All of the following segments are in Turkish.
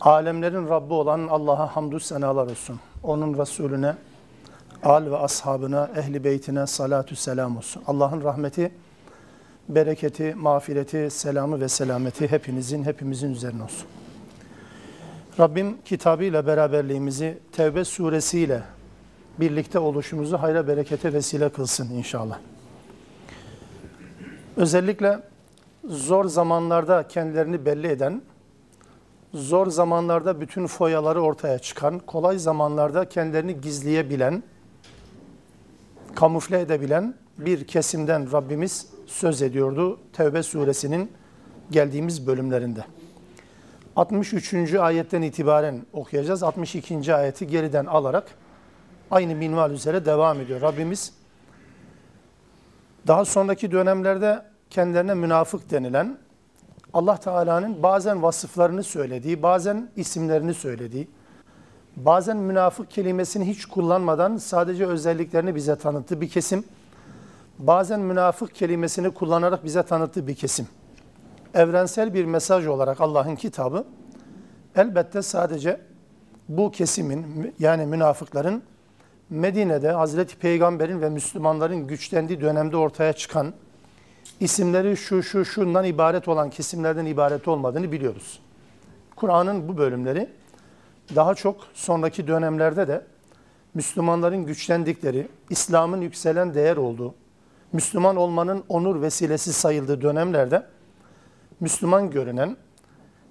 Alemlerin Rabbi olan Allah'a hamdü senalar olsun. Onun Resulüne, al ve ashabına, ehli beytine salatü selam olsun. Allah'ın rahmeti, bereketi, mağfireti, selamı ve selameti hepinizin, hepimizin üzerine olsun. Rabbim kitabıyla beraberliğimizi Tevbe suresiyle birlikte oluşumuzu hayra berekete vesile kılsın inşallah. Özellikle zor zamanlarda kendilerini belli eden, zor zamanlarda bütün foyaları ortaya çıkan, kolay zamanlarda kendilerini gizleyebilen, kamufle edebilen bir kesimden Rabbimiz söz ediyordu Tevbe suresinin geldiğimiz bölümlerinde. 63. ayetten itibaren okuyacağız. 62. ayeti geriden alarak aynı minval üzere devam ediyor. Rabbimiz daha sonraki dönemlerde kendilerine münafık denilen Allah Teala'nın bazen vasıflarını söylediği, bazen isimlerini söylediği, bazen münafık kelimesini hiç kullanmadan sadece özelliklerini bize tanıttığı bir kesim, bazen münafık kelimesini kullanarak bize tanıttığı bir kesim. Evrensel bir mesaj olarak Allah'ın kitabı elbette sadece bu kesimin yani münafıkların Medine'de Hazreti Peygamber'in ve Müslümanların güçlendiği dönemde ortaya çıkan isimleri şu şu şundan ibaret olan kesimlerden ibaret olmadığını biliyoruz. Kur'an'ın bu bölümleri daha çok sonraki dönemlerde de Müslümanların güçlendikleri, İslam'ın yükselen değer olduğu, Müslüman olmanın onur vesilesi sayıldığı dönemlerde Müslüman görünen,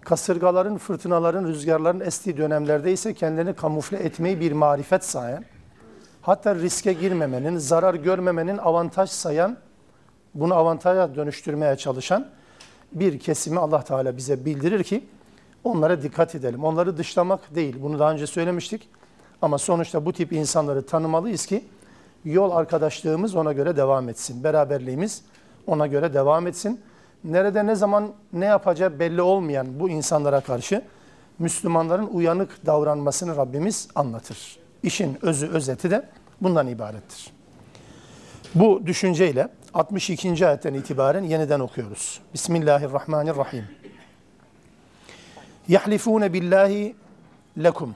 kasırgaların, fırtınaların, rüzgarların estiği dönemlerde ise kendini kamufle etmeyi bir marifet sayan, hatta riske girmemenin, zarar görmemenin avantaj sayan bunu avantaja dönüştürmeye çalışan bir kesimi Allah Teala bize bildirir ki onlara dikkat edelim. Onları dışlamak değil. Bunu daha önce söylemiştik. Ama sonuçta bu tip insanları tanımalıyız ki yol arkadaşlığımız ona göre devam etsin. Beraberliğimiz ona göre devam etsin. Nerede ne zaman ne yapacağı belli olmayan bu insanlara karşı Müslümanların uyanık davranmasını Rabbimiz anlatır. İşin özü özeti de bundan ibarettir. Bu düşünceyle 62. ayetten itibaren yeniden okuyoruz. Bismillahirrahmanirrahim. Yahlifune billahi lekum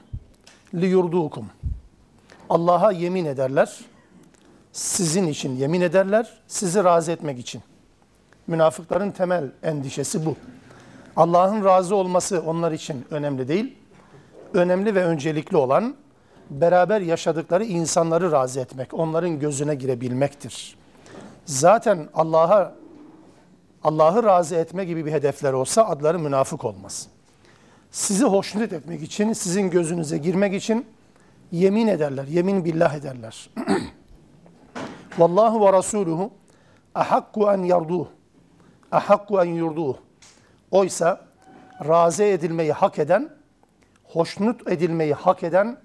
liyurdukum. Allah'a yemin ederler. Sizin için yemin ederler. Sizi razı etmek için. Münafıkların temel endişesi bu. Allah'ın razı olması onlar için önemli değil. Önemli ve öncelikli olan beraber yaşadıkları insanları razı etmek, onların gözüne girebilmektir. Zaten Allah'a Allah'ı razı etme gibi bir hedefler olsa adları münafık olmaz. Sizi hoşnut etmek için, sizin gözünüze girmek için yemin ederler, yemin billah ederler. Vallahu ve Rasuluhu ahakku en yarduh. Ahakku en yurduh. Oysa razı edilmeyi hak eden, hoşnut edilmeyi hak eden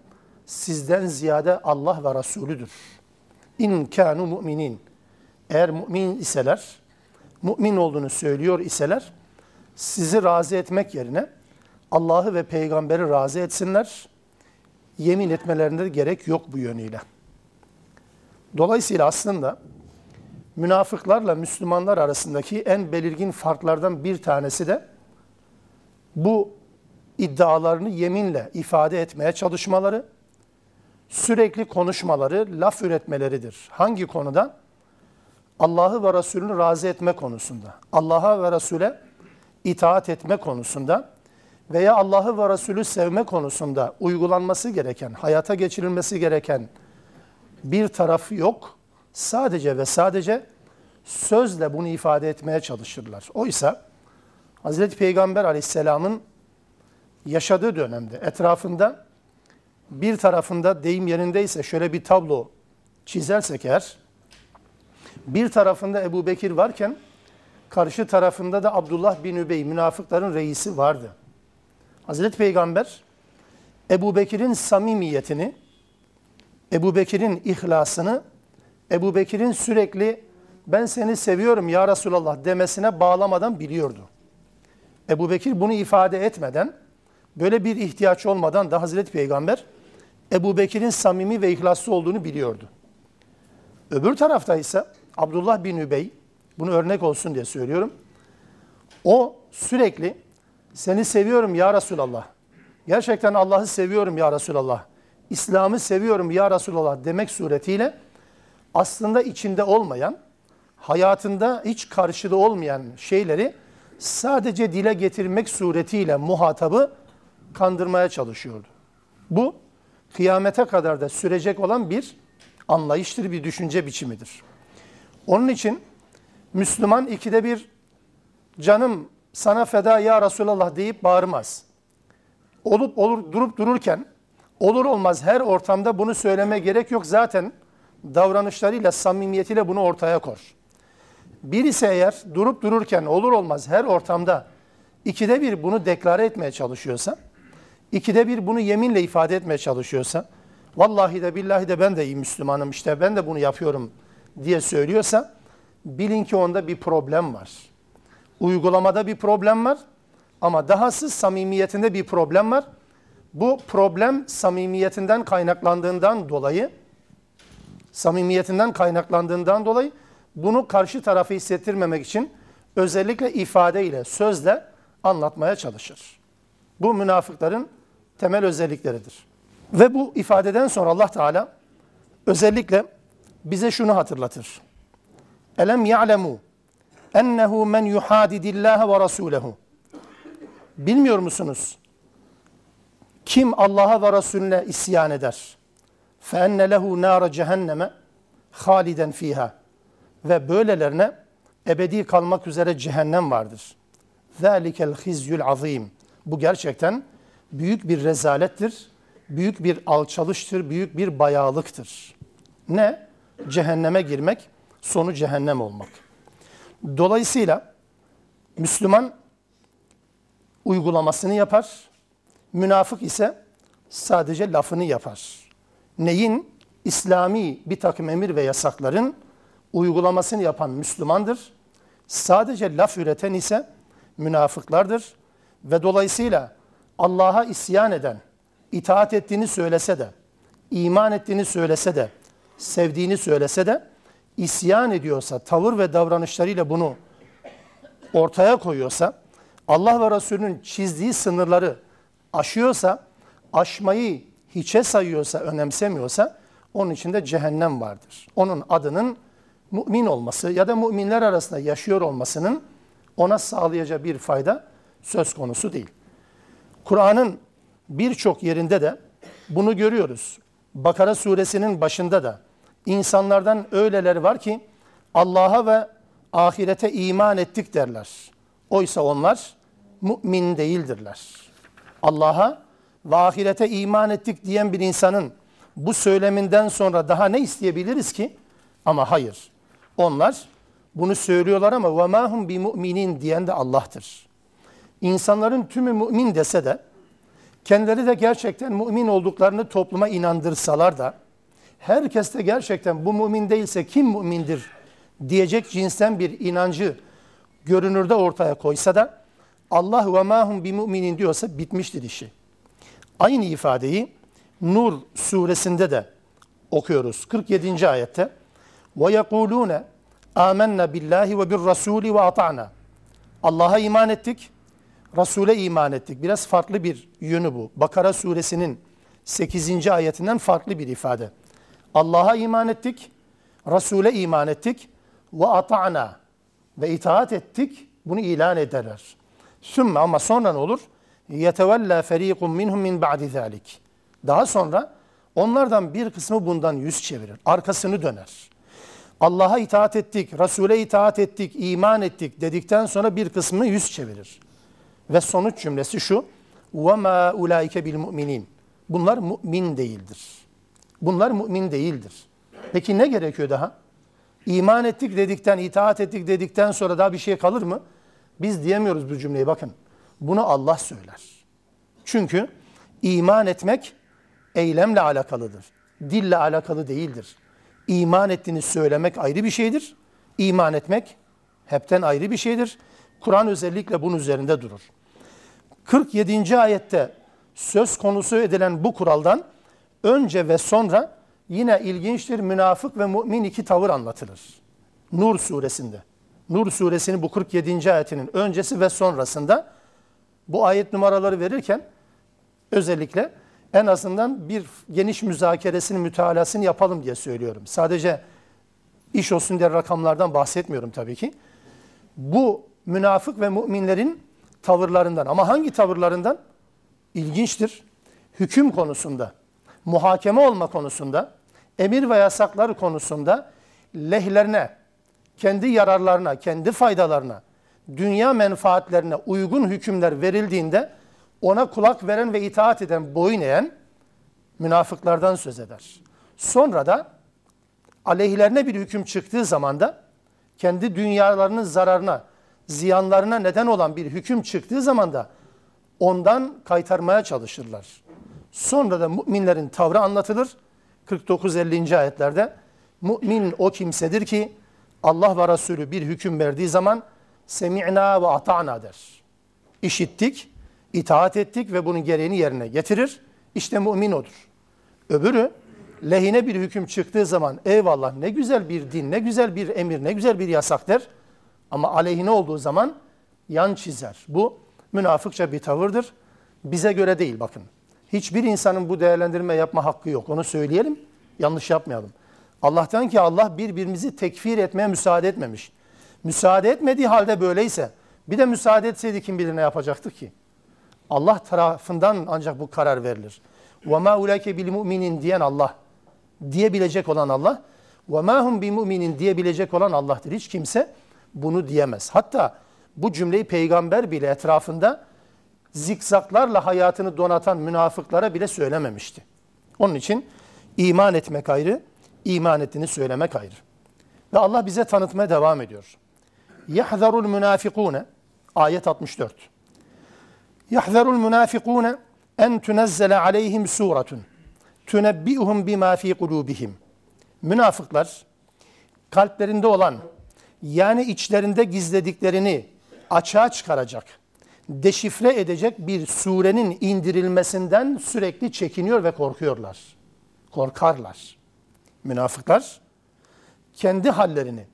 sizden ziyade Allah ve Resulüdür. İn kanu mu'minin. Eğer mümin iseler, mümin olduğunu söylüyor iseler, sizi razı etmek yerine Allah'ı ve peygamberi razı etsinler. Yemin etmelerinde gerek yok bu yönüyle. Dolayısıyla aslında münafıklarla Müslümanlar arasındaki en belirgin farklardan bir tanesi de bu iddialarını yeminle ifade etmeye çalışmaları, sürekli konuşmaları, laf üretmeleridir. Hangi konuda? Allah'ı ve Resulünü razı etme konusunda, Allah'a ve Resul'e itaat etme konusunda veya Allah'ı ve Resulü sevme konusunda uygulanması gereken, hayata geçirilmesi gereken bir tarafı yok. Sadece ve sadece sözle bunu ifade etmeye çalışırlar. Oysa Hazreti Peygamber aleyhisselamın yaşadığı dönemde etrafında bir tarafında deyim yerindeyse şöyle bir tablo çizersek eğer, bir tarafında Ebu Bekir varken karşı tarafında da Abdullah bin Übey münafıkların reisi vardı. Hazreti Peygamber Ebu Bekir'in samimiyetini, Ebu Bekir'in ihlasını, Ebu Bekir'in sürekli ben seni seviyorum ya Resulallah demesine bağlamadan biliyordu. Ebu Bekir bunu ifade etmeden, böyle bir ihtiyaç olmadan da Hazreti Peygamber Ebu Bekir'in samimi ve ihlaslı olduğunu biliyordu. Öbür tarafta ise Abdullah bin Übey, bunu örnek olsun diye söylüyorum. O sürekli seni seviyorum ya Resulallah. Gerçekten Allah'ı seviyorum ya Resulallah. İslam'ı seviyorum ya Resulallah demek suretiyle aslında içinde olmayan, hayatında hiç karşıda olmayan şeyleri sadece dile getirmek suretiyle muhatabı kandırmaya çalışıyordu. Bu kıyamete kadar da sürecek olan bir anlayıştır, bir düşünce biçimidir. Onun için Müslüman ikide bir canım sana feda ya Resulallah deyip bağırmaz. Olup olur durup dururken olur olmaz her ortamda bunu söyleme gerek yok. Zaten davranışlarıyla, samimiyetiyle bunu ortaya kor. Birisi eğer durup dururken olur olmaz her ortamda ikide bir bunu deklare etmeye çalışıyorsa, ikide bir bunu yeminle ifade etmeye çalışıyorsa, vallahi de billahi de ben de iyi Müslümanım işte ben de bunu yapıyorum diye söylüyorsa, bilin ki onda bir problem var. Uygulamada bir problem var ama dahası samimiyetinde bir problem var. Bu problem samimiyetinden kaynaklandığından dolayı samimiyetinden kaynaklandığından dolayı bunu karşı tarafı hissettirmemek için özellikle ifadeyle, sözle anlatmaya çalışır. Bu münafıkların temel özellikleridir. Ve bu ifadeden sonra Allah Teala özellikle bize şunu hatırlatır. Elem ya'lemu ennehu men yuhadidillâhe ve rasûlehu. Bilmiyor musunuz? Kim Allah'a ve Resulüne isyan eder? فَاَنَّ لَهُ نَارَ cehenneme haliden fiha. Ve böylelerine ebedi kalmak üzere cehennem vardır. ذَٰلِكَ الْخِزْيُ الْعَظِيمِ Bu gerçekten büyük bir rezalettir, büyük bir alçalıştır, büyük bir bayağılıktır. Ne? Cehenneme girmek, sonu cehennem olmak. Dolayısıyla Müslüman uygulamasını yapar, münafık ise sadece lafını yapar. Neyin? İslami bir takım emir ve yasakların uygulamasını yapan Müslümandır. Sadece laf üreten ise münafıklardır. Ve dolayısıyla Allah'a isyan eden, itaat ettiğini söylese de, iman ettiğini söylese de, sevdiğini söylese de, isyan ediyorsa, tavır ve davranışlarıyla bunu ortaya koyuyorsa, Allah ve Resulünün çizdiği sınırları aşıyorsa, aşmayı hiçe sayıyorsa, önemsemiyorsa, onun içinde cehennem vardır. Onun adının mümin olması ya da müminler arasında yaşıyor olmasının ona sağlayacağı bir fayda söz konusu değil. Kur'an'ın birçok yerinde de bunu görüyoruz. Bakara suresinin başında da insanlardan öyleler var ki Allah'a ve ahirete iman ettik derler. Oysa onlar mümin değildirler. Allah'a ve ahirete iman ettik diyen bir insanın bu söyleminden sonra daha ne isteyebiliriz ki? Ama hayır. Onlar bunu söylüyorlar ama ve mahum bi müminin diyen de Allah'tır. İnsanların tümü mümin dese de kendileri de gerçekten mümin olduklarını topluma inandırsalar da herkes de gerçekten bu mümin değilse kim mümindir diyecek cinsten bir inancı görünürde ortaya koysa da Allah ve mahum bi müminin diyorsa bitmiştir işi. Aynı ifadeyi Nur suresinde de okuyoruz. 47. ayette. Ve yekulune amennâ billahi ve bir rasûli ve ata'na. Allah'a iman ettik, Resul'e iman ettik. Biraz farklı bir yönü bu. Bakara suresinin 8. ayetinden farklı bir ifade. Allah'a iman ettik, Resul'e iman ettik ve ata'na ve itaat ettik. Bunu ilan ederler. Sümme ama sonra ne olur? يَتَوَلَّا فَر۪يقٌ مِنْهُمْ مِنْ بَعْدِ ذَٰلِكِ Daha sonra onlardan bir kısmı bundan yüz çevirir, arkasını döner. Allah'a itaat ettik, Resul'e itaat ettik, iman ettik dedikten sonra bir kısmı yüz çevirir. Ve sonuç cümlesi şu, وَمَا اُولَٰئِكَ بِالْمُؤْمِنِينَ Bunlar mümin değildir. Bunlar mümin değildir. Peki ne gerekiyor daha? İman ettik dedikten, itaat ettik dedikten sonra daha bir şey kalır mı? Biz diyemiyoruz bu cümleyi bakın. Bunu Allah söyler. Çünkü İman etmek eylemle alakalıdır. Dille alakalı değildir. İman ettiğini söylemek ayrı bir şeydir. İman etmek hepten ayrı bir şeydir. Kur'an özellikle bunun üzerinde durur. 47. ayette söz konusu edilen bu kuraldan önce ve sonra yine ilginçtir münafık ve mümin iki tavır anlatılır. Nur suresinde. Nur suresinin bu 47. ayetinin öncesi ve sonrasında bu ayet numaraları verirken özellikle en azından bir geniş müzakeresini, mütalasını yapalım diye söylüyorum. Sadece iş olsun diye rakamlardan bahsetmiyorum tabii ki. Bu münafık ve müminlerin tavırlarından ama hangi tavırlarından? İlginçtir. Hüküm konusunda, muhakeme olma konusunda, emir ve yasaklar konusunda lehlerine, kendi yararlarına, kendi faydalarına, dünya menfaatlerine uygun hükümler verildiğinde ona kulak veren ve itaat eden, boyun eğen münafıklardan söz eder. Sonra da aleyhlerine bir hüküm çıktığı zaman da kendi dünyalarının zararına, ziyanlarına neden olan bir hüküm çıktığı zaman da ondan kaytarmaya çalışırlar. Sonra da müminlerin tavrı anlatılır. 49-50. ayetlerde mümin o kimsedir ki Allah ve Resulü bir hüküm verdiği zaman semi'na ve ata'na der. İşittik, itaat ettik ve bunun gereğini yerine getirir. İşte mümin odur. Öbürü lehine bir hüküm çıktığı zaman eyvallah ne güzel bir din, ne güzel bir emir, ne güzel bir yasak der. Ama aleyhine olduğu zaman yan çizer. Bu münafıkça bir tavırdır. Bize göre değil bakın. Hiçbir insanın bu değerlendirme yapma hakkı yok. Onu söyleyelim, yanlış yapmayalım. Allah'tan ki Allah birbirimizi tekfir etmeye müsaade etmemiş. Müsaade etmediği halde böyleyse bir de müsaade etseydi kim bilir ne yapacaktı ki? Allah tarafından ancak bu karar verilir. وَمَا اُلَيْكَ بِالْمُؤْمِنِينَ diyen Allah. Diyebilecek olan Allah. وَمَا هُمْ بِمُؤْمِنِينَ diyebilecek olan Allah'tır. Hiç kimse bunu diyemez. Hatta bu cümleyi peygamber bile etrafında zikzaklarla hayatını donatan münafıklara bile söylememişti. Onun için iman etmek ayrı, iman ettiğini söylemek ayrı. Ve Allah bize tanıtmaya devam ediyor. Yahzarul münafikune ayet 64. Yahzarul münafikune en tunazzale aleyhim suretun tunebbiuhum bima fi kulubihim. Münafıklar kalplerinde olan yani içlerinde gizlediklerini açığa çıkaracak deşifre edecek bir surenin indirilmesinden sürekli çekiniyor ve korkuyorlar. Korkarlar. Münafıklar kendi hallerini,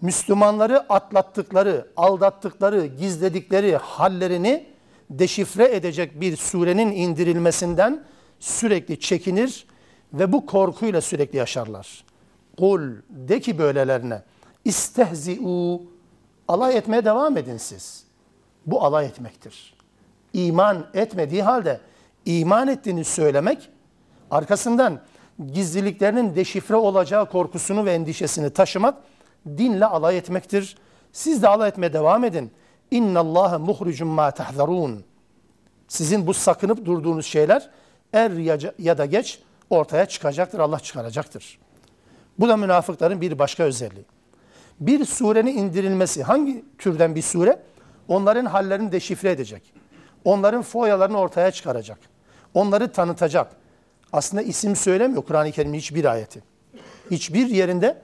Müslümanları atlattıkları, aldattıkları, gizledikleri hallerini deşifre edecek bir surenin indirilmesinden sürekli çekinir ve bu korkuyla sürekli yaşarlar. Kul de ki böylelerine istehzi'u alay etmeye devam edin siz. Bu alay etmektir. İman etmediği halde iman ettiğini söylemek arkasından gizliliklerinin deşifre olacağı korkusunu ve endişesini taşımak dinle alay etmektir. Siz de alay etmeye devam edin. İnna Allah muhrucun ma tahzarun. Sizin bu sakınıp durduğunuz şeyler er ya da geç ortaya çıkacaktır. Allah çıkaracaktır. Bu da münafıkların bir başka özelliği. Bir surenin indirilmesi hangi türden bir sure? Onların hallerini deşifre edecek. Onların foyalarını ortaya çıkaracak. Onları tanıtacak. Aslında isim söylemiyor Kur'an-ı Kerim'in hiçbir ayeti. Hiçbir yerinde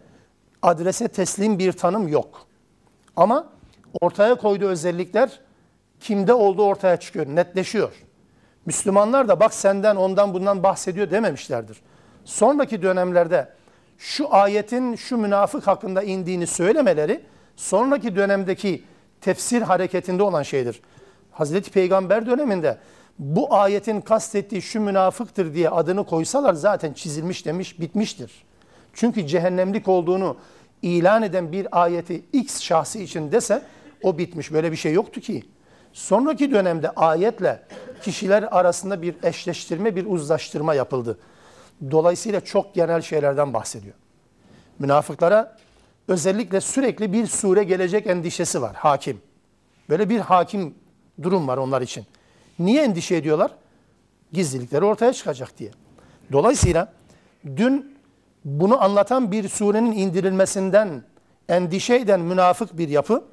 adrese teslim bir tanım yok. Ama ortaya koyduğu özellikler kimde olduğu ortaya çıkıyor, netleşiyor. Müslümanlar da bak senden ondan bundan bahsediyor dememişlerdir. Sonraki dönemlerde şu ayetin şu münafık hakkında indiğini söylemeleri sonraki dönemdeki tefsir hareketinde olan şeydir. Hazreti Peygamber döneminde bu ayetin kastettiği şu münafıktır diye adını koysalar zaten çizilmiş demiş bitmiştir. Çünkü cehennemlik olduğunu ilan eden bir ayeti X şahsı için dese o bitmiş. Böyle bir şey yoktu ki. Sonraki dönemde ayetle kişiler arasında bir eşleştirme, bir uzlaştırma yapıldı. Dolayısıyla çok genel şeylerden bahsediyor. Münafıklara özellikle sürekli bir sure gelecek endişesi var, hakim. Böyle bir hakim durum var onlar için. Niye endişe ediyorlar? Gizlilikleri ortaya çıkacak diye. Dolayısıyla dün bunu anlatan bir surenin indirilmesinden endişe eden münafık bir yapı,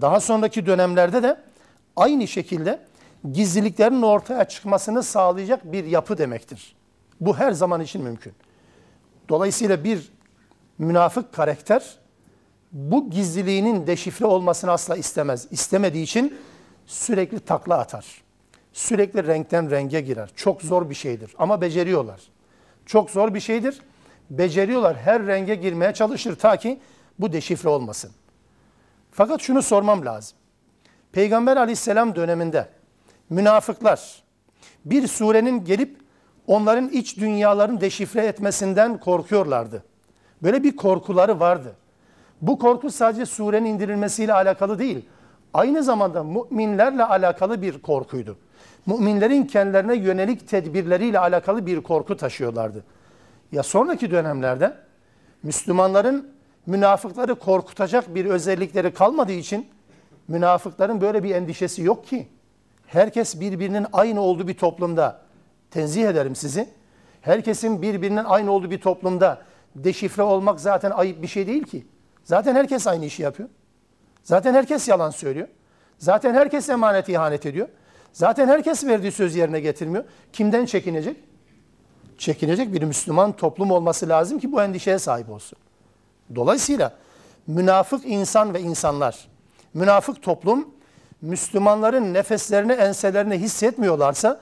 daha sonraki dönemlerde de aynı şekilde gizliliklerin ortaya çıkmasını sağlayacak bir yapı demektir. Bu her zaman için mümkün. Dolayısıyla bir münafık karakter bu gizliliğinin deşifre olmasını asla istemez. İstemediği için sürekli takla atar. Sürekli renkten renge girer. Çok zor bir şeydir ama beceriyorlar. Çok zor bir şeydir. Beceriyorlar. Her renge girmeye çalışır ta ki bu deşifre olmasın. Fakat şunu sormam lazım. Peygamber aleyhisselam döneminde münafıklar bir surenin gelip onların iç dünyalarını deşifre etmesinden korkuyorlardı. Böyle bir korkuları vardı. Bu korku sadece surenin indirilmesiyle alakalı değil. Aynı zamanda müminlerle alakalı bir korkuydu. Müminlerin kendilerine yönelik tedbirleriyle alakalı bir korku taşıyorlardı. Ya sonraki dönemlerde Müslümanların münafıkları korkutacak bir özellikleri kalmadığı için münafıkların böyle bir endişesi yok ki. Herkes birbirinin aynı olduğu bir toplumda tenzih ederim sizi. Herkesin birbirinin aynı olduğu bir toplumda deşifre olmak zaten ayıp bir şey değil ki. Zaten herkes aynı işi yapıyor. Zaten herkes yalan söylüyor. Zaten herkes emanet ihanet ediyor. Zaten herkes verdiği söz yerine getirmiyor. Kimden çekinecek? Çekinecek bir Müslüman toplum olması lazım ki bu endişeye sahip olsun. Dolayısıyla münafık insan ve insanlar, münafık toplum Müslümanların nefeslerini, enselerini hissetmiyorlarsa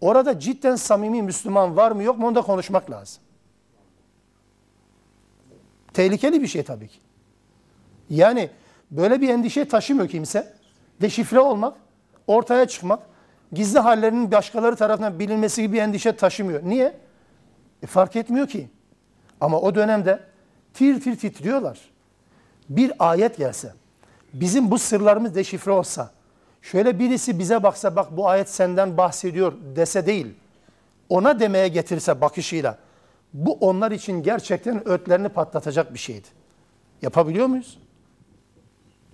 orada cidden samimi Müslüman var mı yok mu onu da konuşmak lazım. Tehlikeli bir şey tabii ki. Yani böyle bir endişe taşımıyor kimse. Deşifre olmak, ortaya çıkmak, gizli hallerinin başkaları tarafından bilinmesi gibi bir endişe taşımıyor. Niye? E fark etmiyor ki. Ama o dönemde tir tir titriyorlar. Bir ayet gelse, bizim bu sırlarımız deşifre olsa, şöyle birisi bize baksa bak bu ayet senden bahsediyor dese değil, ona demeye getirse bakışıyla, bu onlar için gerçekten ötlerini patlatacak bir şeydi. Yapabiliyor muyuz?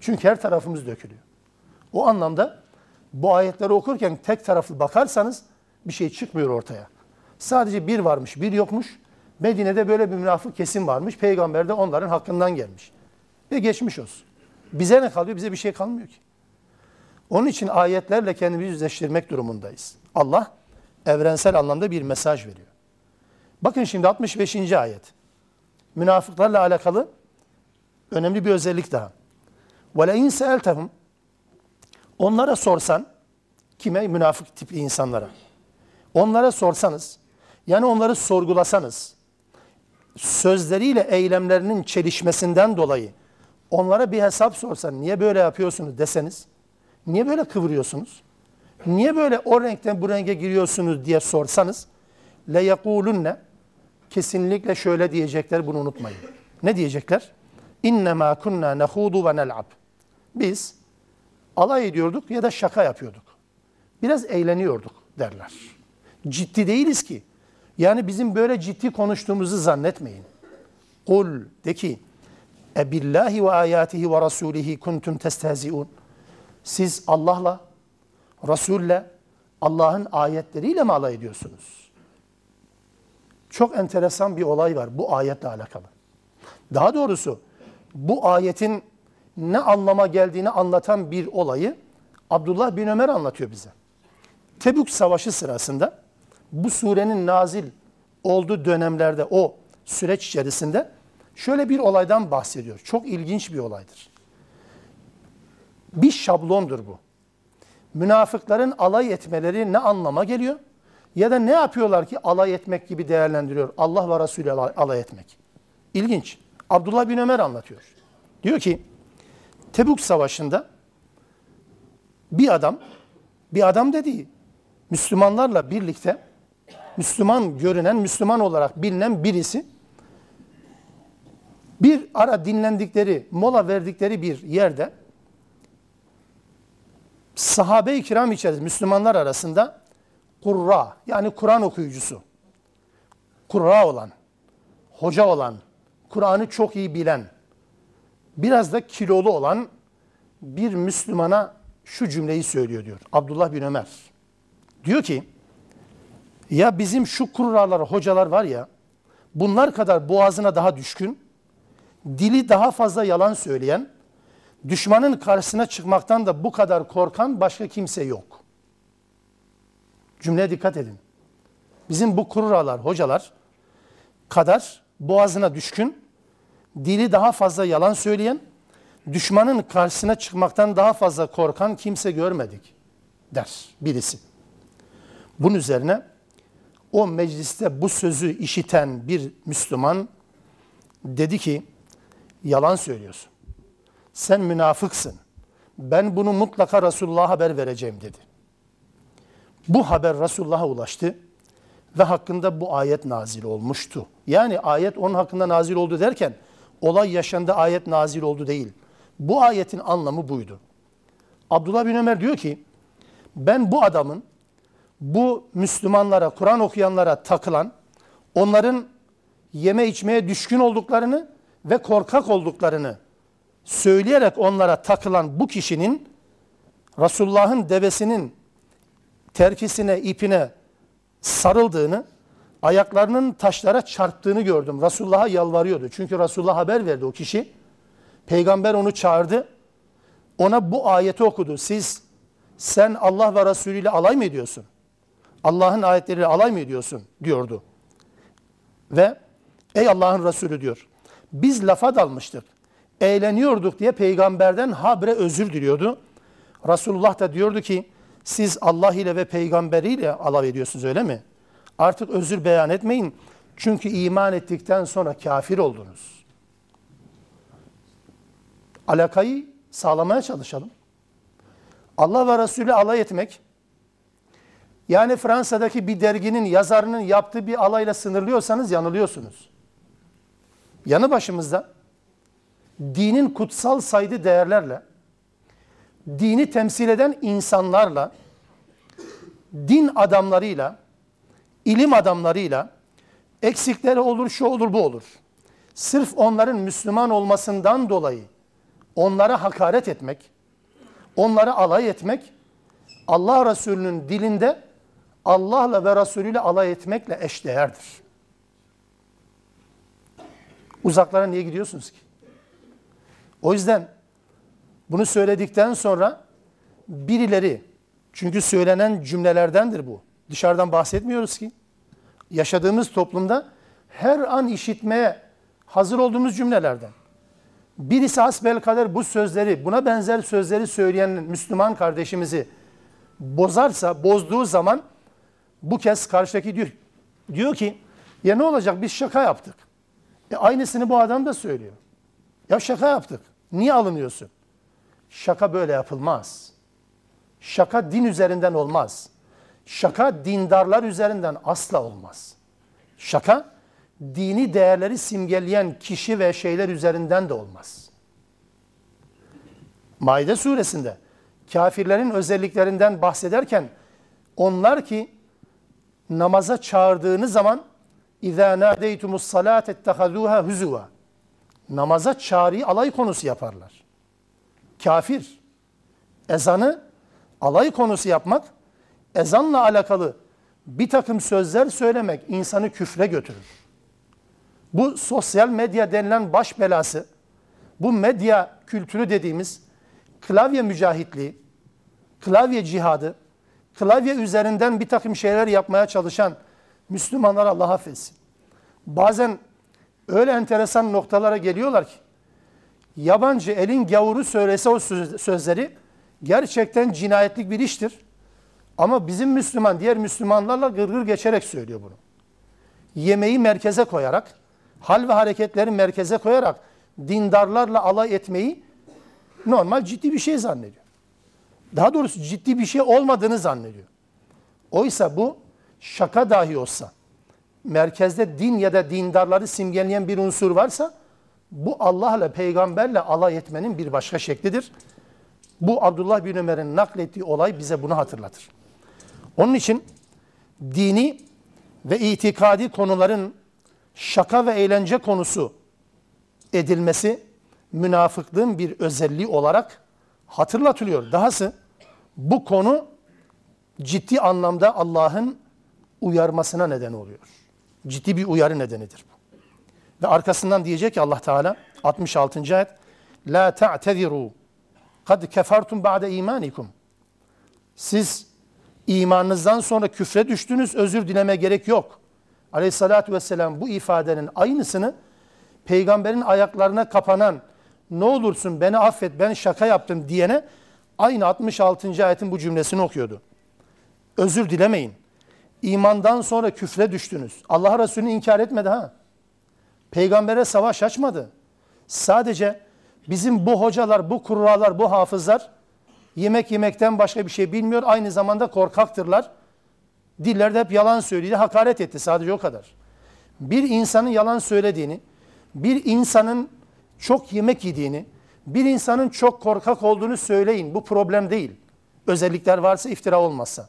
Çünkü her tarafımız dökülüyor. O anlamda bu ayetleri okurken tek taraflı bakarsanız bir şey çıkmıyor ortaya. Sadece bir varmış, bir yokmuş. Medine'de böyle bir münafık kesim varmış. Peygamber de onların hakkından gelmiş. Ve geçmiş olsun. Bize ne kalıyor? Bize bir şey kalmıyor ki. Onun için ayetlerle kendimizi yüzleştirmek durumundayız. Allah evrensel anlamda bir mesaj veriyor. Bakın şimdi 65. ayet. Münafıklarla alakalı önemli bir özellik daha. وَلَاِنْ سَأَلْتَهُمْ Onlara sorsan, kime? Münafık tipli insanlara. Onlara sorsanız, yani onları sorgulasanız, sözleriyle eylemlerinin çelişmesinden dolayı onlara bir hesap sorsan, niye böyle yapıyorsunuz deseniz, niye böyle kıvırıyorsunuz, niye böyle o renkten bu renge giriyorsunuz diye sorsanız, le yekulunne kesinlikle şöyle diyecekler bunu unutmayın. Ne diyecekler? İnnemâ kunnâ nehudu ve nel'ab. Biz alay ediyorduk ya da şaka yapıyorduk. Biraz eğleniyorduk derler. Ciddi değiliz ki. Yani bizim böyle ciddi konuştuğumuzu zannetmeyin. Kul de ki Ebillahi ve ayatihi ve rasulihi kuntum testehziun. Siz Allah'la, Resul'le, Allah'ın ayetleriyle mi alay ediyorsunuz? Çok enteresan bir olay var bu ayetle alakalı. Daha doğrusu bu ayetin ne anlama geldiğini anlatan bir olayı Abdullah bin Ömer anlatıyor bize. Tebük Savaşı sırasında bu surenin nazil olduğu dönemlerde o süreç içerisinde şöyle bir olaydan bahsediyor. Çok ilginç bir olaydır. Bir şablondur bu. Münafıkların alay etmeleri ne anlama geliyor? Ya da ne yapıyorlar ki alay etmek gibi değerlendiriyor Allah ve Resulü alay etmek. İlginç. Abdullah bin Ömer anlatıyor. Diyor ki Tebuk Savaşı'nda bir adam, bir adam dediği Müslümanlarla birlikte Müslüman görünen, Müslüman olarak bilinen birisi bir ara dinlendikleri, mola verdikleri bir yerde sahabe-i kiram içerisinde Müslümanlar arasında kurra yani Kur'an okuyucusu, kurra olan, hoca olan, Kur'an'ı çok iyi bilen, biraz da kilolu olan bir Müslümana şu cümleyi söylüyor diyor. Abdullah bin Ömer. Diyor ki ya bizim şu kurralar, hocalar var ya bunlar kadar boğazına daha düşkün, dili daha fazla yalan söyleyen, düşmanın karşısına çıkmaktan da bu kadar korkan başka kimse yok. Cümleye dikkat edin. Bizim bu kurralar, hocalar kadar boğazına düşkün, dili daha fazla yalan söyleyen, düşmanın karşısına çıkmaktan daha fazla korkan kimse görmedik der birisi. Bunun üzerine o mecliste bu sözü işiten bir Müslüman dedi ki yalan söylüyorsun. Sen münafıksın. Ben bunu mutlaka Resulullah'a haber vereceğim dedi. Bu haber Resulullah'a ulaştı ve hakkında bu ayet nazil olmuştu. Yani ayet onun hakkında nazil oldu derken olay yaşandı ayet nazil oldu değil. Bu ayetin anlamı buydu. Abdullah bin Ömer diyor ki ben bu adamın bu Müslümanlara, Kur'an okuyanlara takılan, onların yeme içmeye düşkün olduklarını ve korkak olduklarını söyleyerek onlara takılan bu kişinin Resulullah'ın devesinin terkisine, ipine sarıldığını, ayaklarının taşlara çarptığını gördüm. Resulullah'a yalvarıyordu. Çünkü Resulullah haber verdi o kişi. Peygamber onu çağırdı. Ona bu ayeti okudu. Siz, sen Allah ve Resulü ile alay mı ediyorsun? Allah'ın ayetleriyle alay mı ediyorsun? diyordu. Ve ey Allah'ın Resulü diyor. Biz lafa dalmıştık. Eğleniyorduk diye peygamberden habre özür diliyordu. Resulullah da diyordu ki siz Allah ile ve peygamberiyle alay ediyorsunuz öyle mi? Artık özür beyan etmeyin. Çünkü iman ettikten sonra kafir oldunuz. Alakayı sağlamaya çalışalım. Allah ve Resulü alay etmek, yani Fransa'daki bir derginin yazarının yaptığı bir alayla sınırlıyorsanız yanılıyorsunuz. Yanı başımızda dinin kutsal saydı değerlerle, dini temsil eden insanlarla, din adamlarıyla, ilim adamlarıyla eksikleri olur, şu olur, bu olur. Sırf onların Müslüman olmasından dolayı onlara hakaret etmek, onlara alay etmek Allah Resulü'nün dilinde Allah'la ve Resulüyle alay etmekle eşdeğerdir. Uzaklara niye gidiyorsunuz ki? O yüzden bunu söyledikten sonra birileri, çünkü söylenen cümlelerdendir bu. Dışarıdan bahsetmiyoruz ki. Yaşadığımız toplumda her an işitmeye hazır olduğumuz cümlelerden. Birisi hasbelkader bu sözleri, buna benzer sözleri söyleyen Müslüman kardeşimizi bozarsa, bozduğu zaman bu kez karşıdaki diyor, diyor ki ya ne olacak biz şaka yaptık. E aynısını bu adam da söylüyor. Ya şaka yaptık. Niye alınıyorsun? Şaka böyle yapılmaz. Şaka din üzerinden olmaz. Şaka dindarlar üzerinden asla olmaz. Şaka dini değerleri simgeleyen kişi ve şeyler üzerinden de olmaz. Maide suresinde kafirlerin özelliklerinden bahsederken onlar ki namaza çağırdığınız zaman اِذَا نَادَيْتُمُ الصَّلَاةَ اتَّخَذُوهَا هُزُوًا Namaza çağrıyı alay konusu yaparlar. Kafir. Ezanı alay konusu yapmak, ezanla alakalı bir takım sözler söylemek insanı küfre götürür. Bu sosyal medya denilen baş belası, bu medya kültürü dediğimiz klavye mücahitliği, klavye cihadı, klavye üzerinden bir takım şeyler yapmaya çalışan Müslümanlar Allah affetsin. Bazen öyle enteresan noktalara geliyorlar ki yabancı elin gavuru söylese o sözleri gerçekten cinayetlik bir iştir. Ama bizim Müslüman diğer Müslümanlarla gırgır geçerek söylüyor bunu. Yemeği merkeze koyarak, hal ve hareketleri merkeze koyarak dindarlarla alay etmeyi normal ciddi bir şey zannediyor. Daha doğrusu ciddi bir şey olmadığını zannediyor. Oysa bu şaka dahi olsa, merkezde din ya da dindarları simgeleyen bir unsur varsa, bu Allah'la, peygamberle alay etmenin bir başka şeklidir. Bu Abdullah bin Ömer'in naklettiği olay bize bunu hatırlatır. Onun için dini ve itikadi konuların şaka ve eğlence konusu edilmesi münafıklığın bir özelliği olarak hatırlatılıyor. Dahası bu konu ciddi anlamda Allah'ın uyarmasına neden oluyor. Ciddi bir uyarı nedenidir bu. Ve arkasından diyecek ki Allah Teala 66. ayet La ta'teziru kad kefertum ba'de imanikum. Siz İmanınızdan sonra küfre düştünüz, özür dileme gerek yok. Aleyhissalatü vesselam bu ifadenin aynısını peygamberin ayaklarına kapanan ne olursun beni affet ben şaka yaptım diyene aynı 66. ayetin bu cümlesini okuyordu. Özür dilemeyin. İmandan sonra küfre düştünüz. Allah Resulü'nü inkar etmedi ha. Peygambere savaş açmadı. Sadece bizim bu hocalar, bu kurralar, bu hafızlar yemek yemekten başka bir şey bilmiyor. Aynı zamanda korkaktırlar. Dillerde hep yalan söyledi, hakaret etti sadece o kadar. Bir insanın yalan söylediğini, bir insanın çok yemek yediğini, bir insanın çok korkak olduğunu söyleyin. Bu problem değil. Özellikler varsa iftira olmazsa.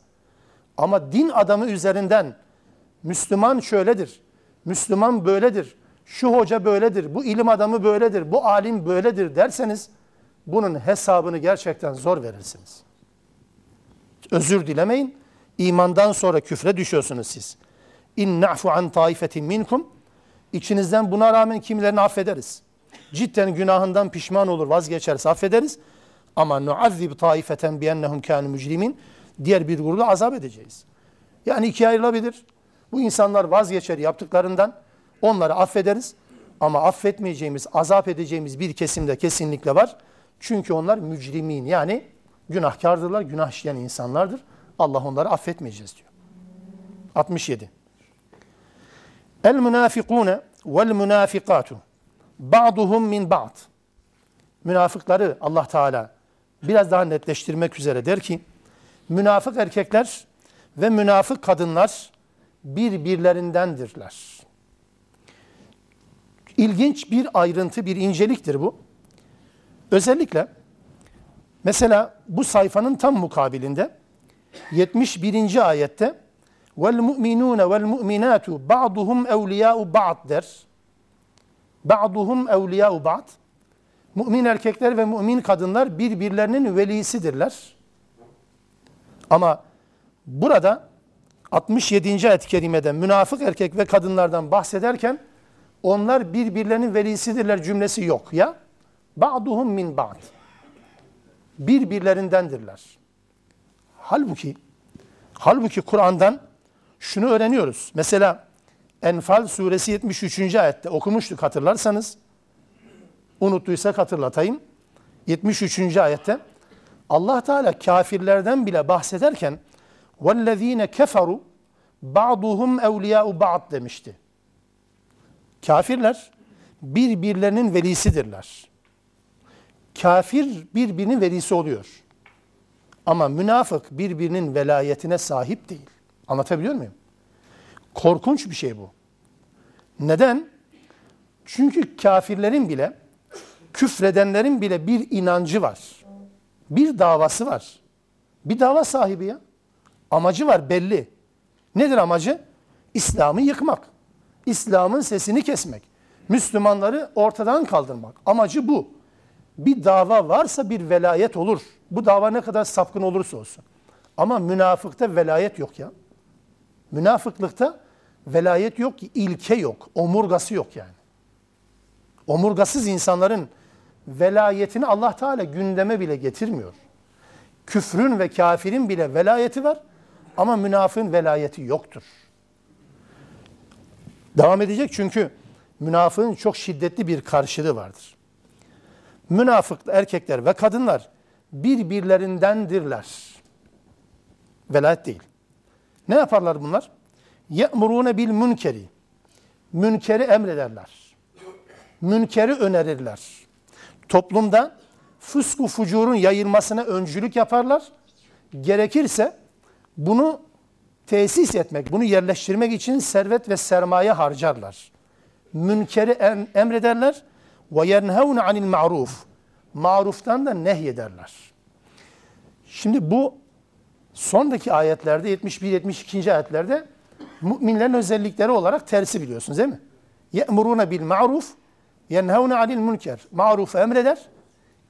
Ama din adamı üzerinden Müslüman şöyledir, Müslüman böyledir, şu hoca böyledir, bu ilim adamı böyledir, bu alim böyledir derseniz bunun hesabını gerçekten zor verirsiniz. Özür dilemeyin. İmandan sonra küfre düşüyorsunuz siz. İn na'fu an taifetin minkum. İçinizden buna rağmen kimilerini affederiz. Cidden günahından pişman olur, vazgeçerse affederiz. Ama nuazzib taifeten biennehum kanu mücrimin. Diğer bir grubu azap edeceğiz. Yani ikiye ayrılabilir. Bu insanlar vazgeçer yaptıklarından. Onları affederiz. Ama affetmeyeceğimiz, azap edeceğimiz bir kesimde kesinlikle var. Çünkü onlar mücrimin yani günahkardırlar, günah işleyen insanlardır. Allah onları affetmeyeceğiz diyor. 67. El münafikune vel münafikatu ba'duhum min ba'd. Münafıkları Allah Teala biraz daha netleştirmek üzere der ki münafık erkekler ve münafık kadınlar birbirlerindendirler. İlginç bir ayrıntı, bir inceliktir bu. Özellikle mesela bu sayfanın tam mukabilinde 71. ayette vel mu'minune vel mu'minatu ba'duhum evliya'u ba'd der. Ba'duhum evliya'u ba'd. Mümin erkekler ve mümin kadınlar birbirlerinin velisidirler. Ama burada 67. ayet-i kerimede münafık erkek ve kadınlardan bahsederken onlar birbirlerinin velisidirler cümlesi yok ya. Ba'duhum min ba'd. Birbirlerindendirler. Halbuki halbuki Kur'an'dan şunu öğreniyoruz. Mesela Enfal suresi 73. ayette okumuştuk hatırlarsanız. Unuttuysak hatırlatayım. 73. ayette Allah Teala kafirlerden bile bahsederken vellezine keferu ba'duhum evliya'u ba'd demişti. Kafirler birbirlerinin velisidirler. Kafir birbirinin velisi oluyor. Ama münafık birbirinin velayetine sahip değil. Anlatabiliyor muyum? Korkunç bir şey bu. Neden? Çünkü kafirlerin bile, küfredenlerin bile bir inancı var. Bir davası var. Bir dava sahibi ya. Amacı var belli. Nedir amacı? İslam'ı yıkmak. İslam'ın sesini kesmek. Müslümanları ortadan kaldırmak. Amacı bu. Bir dava varsa bir velayet olur. Bu dava ne kadar sapkın olursa olsun. Ama münafıkta velayet yok ya. Münafıklıkta velayet yok ki, ilke yok, omurgası yok yani. Omurgasız insanların velayetini Allah Teala gündeme bile getirmiyor. Küfrün ve kafirin bile velayeti var ama münafığın velayeti yoktur. Devam edecek çünkü münafığın çok şiddetli bir karşılığı vardır. Münafık erkekler ve kadınlar birbirlerindendirler. Velayet değil. Ne yaparlar bunlar? ye'murune bil münkeri. Münkeri emrederler. Münkeri önerirler. Toplumda fısku fucurun yayılmasına öncülük yaparlar. Gerekirse bunu tesis etmek, bunu yerleştirmek için servet ve sermaye harcarlar. Münkeri emrederler ve yenhevne anil ma'ruf. Maruftan da nehyederler. Şimdi bu sondaki ayetlerde 71-72. ayetlerde müminlerin özellikleri olarak tersi biliyorsunuz değil mi? Ye'muruna bil ma'ruf yenhevne anil münker. Ma'rufu emreder,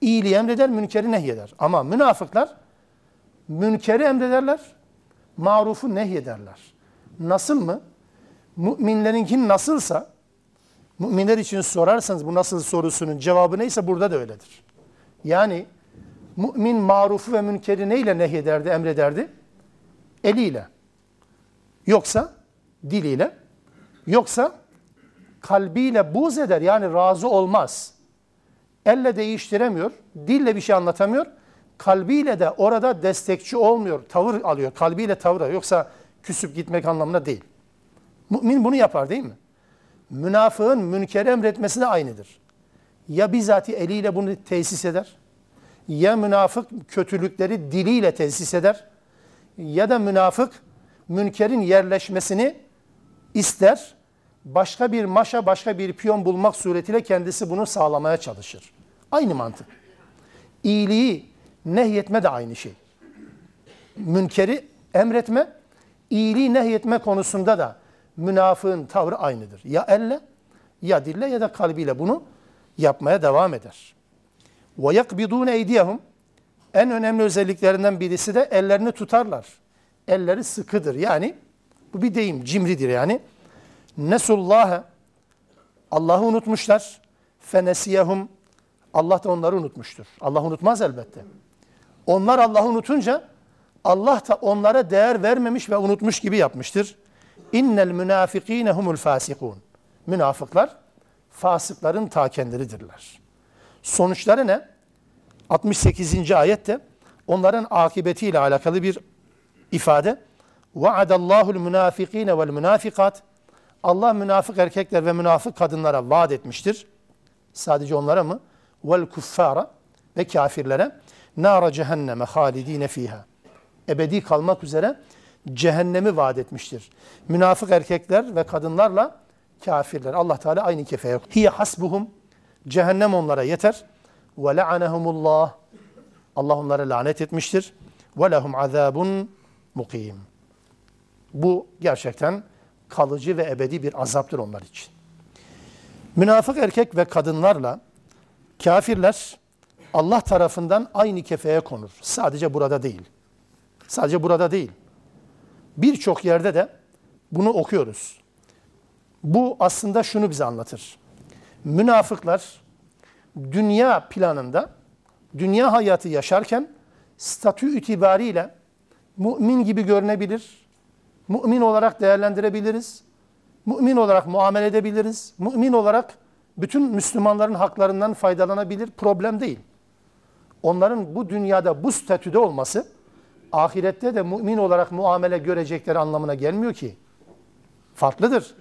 iyiliği emreder, münkeri nehyeder. Ama münafıklar münkeri emrederler, marufu nehyederler. Nasıl mı? Müminlerinki nasılsa, müminler için sorarsanız bu nasıl sorusunun cevabı neyse burada da öyledir. Yani mümin marufu ve münkeri neyle nehyederdi, emrederdi? eliyle, yoksa diliyle, yoksa kalbiyle buz eder yani razı olmaz. Elle değiştiremiyor, dille bir şey anlatamıyor. Kalbiyle de orada destekçi olmuyor, tavır alıyor. Kalbiyle tavır alıyor. Yoksa küsüp gitmek anlamına değil. Mümin bunu yapar değil mi? Münafığın münker emretmesi de aynıdır. Ya bizatihi eliyle bunu tesis eder, ya münafık kötülükleri diliyle tesis eder, ya da münafık münkerin yerleşmesini ister, başka bir maşa, başka bir piyon bulmak suretiyle kendisi bunu sağlamaya çalışır. Aynı mantık. İyiliği nehyetme de aynı şey. Münkeri emretme, iyiliği nehyetme konusunda da münafığın tavrı aynıdır. Ya elle, ya dille ya da kalbiyle bunu yapmaya devam eder. وَيَقْبِضُونَ اَيْدِيَهُمْ En önemli özelliklerinden birisi de ellerini tutarlar. Elleri sıkıdır. Yani bu bir deyim, cimridir yani. Nesullâhe Allah'ı unutmuşlar. Fenesiyehum Allah da onları unutmuştur. Allah unutmaz elbette. Onlar Allah'ı unutunca Allah da onlara değer vermemiş ve unutmuş gibi yapmıştır. İnnel münafikîne humul fasikûn. Münafıklar fasıkların ta kendileridirler. Sonuçları ne? 68. ayette onların akıbetiyle alakalı bir ifade. Vaadallahu'l münafikîne vel münafikat. Allah münafık erkekler ve münafık kadınlara vaat etmiştir. Sadece onlara mı? Vel kuffara ve kafirlere nara cehenneme halidine fiha. Ebedi kalmak üzere cehennemi vaat etmiştir. Münafık erkekler ve kadınlarla kafirler. Allah Teala aynı kefeye. Hiye hasbuhum. Cehennem onlara yeter. Ve la'anehumullah. Allah onlara lanet etmiştir. Ve lehum azabun mukim. Bu gerçekten kalıcı ve ebedi bir azaptır onlar için. Münafık erkek ve kadınlarla kafirler Allah tarafından aynı kefeye konur. Sadece burada değil. Sadece burada değil. Birçok yerde de bunu okuyoruz. Bu aslında şunu bize anlatır. Münafıklar dünya planında, dünya hayatı yaşarken statü itibariyle mümin gibi görünebilir. Mümin olarak değerlendirebiliriz. Mümin olarak muamele edebiliriz. Mümin olarak bütün Müslümanların haklarından faydalanabilir. Problem değil. Onların bu dünyada bu statüde olması ahirette de mümin olarak muamele görecekleri anlamına gelmiyor ki. Farklıdır.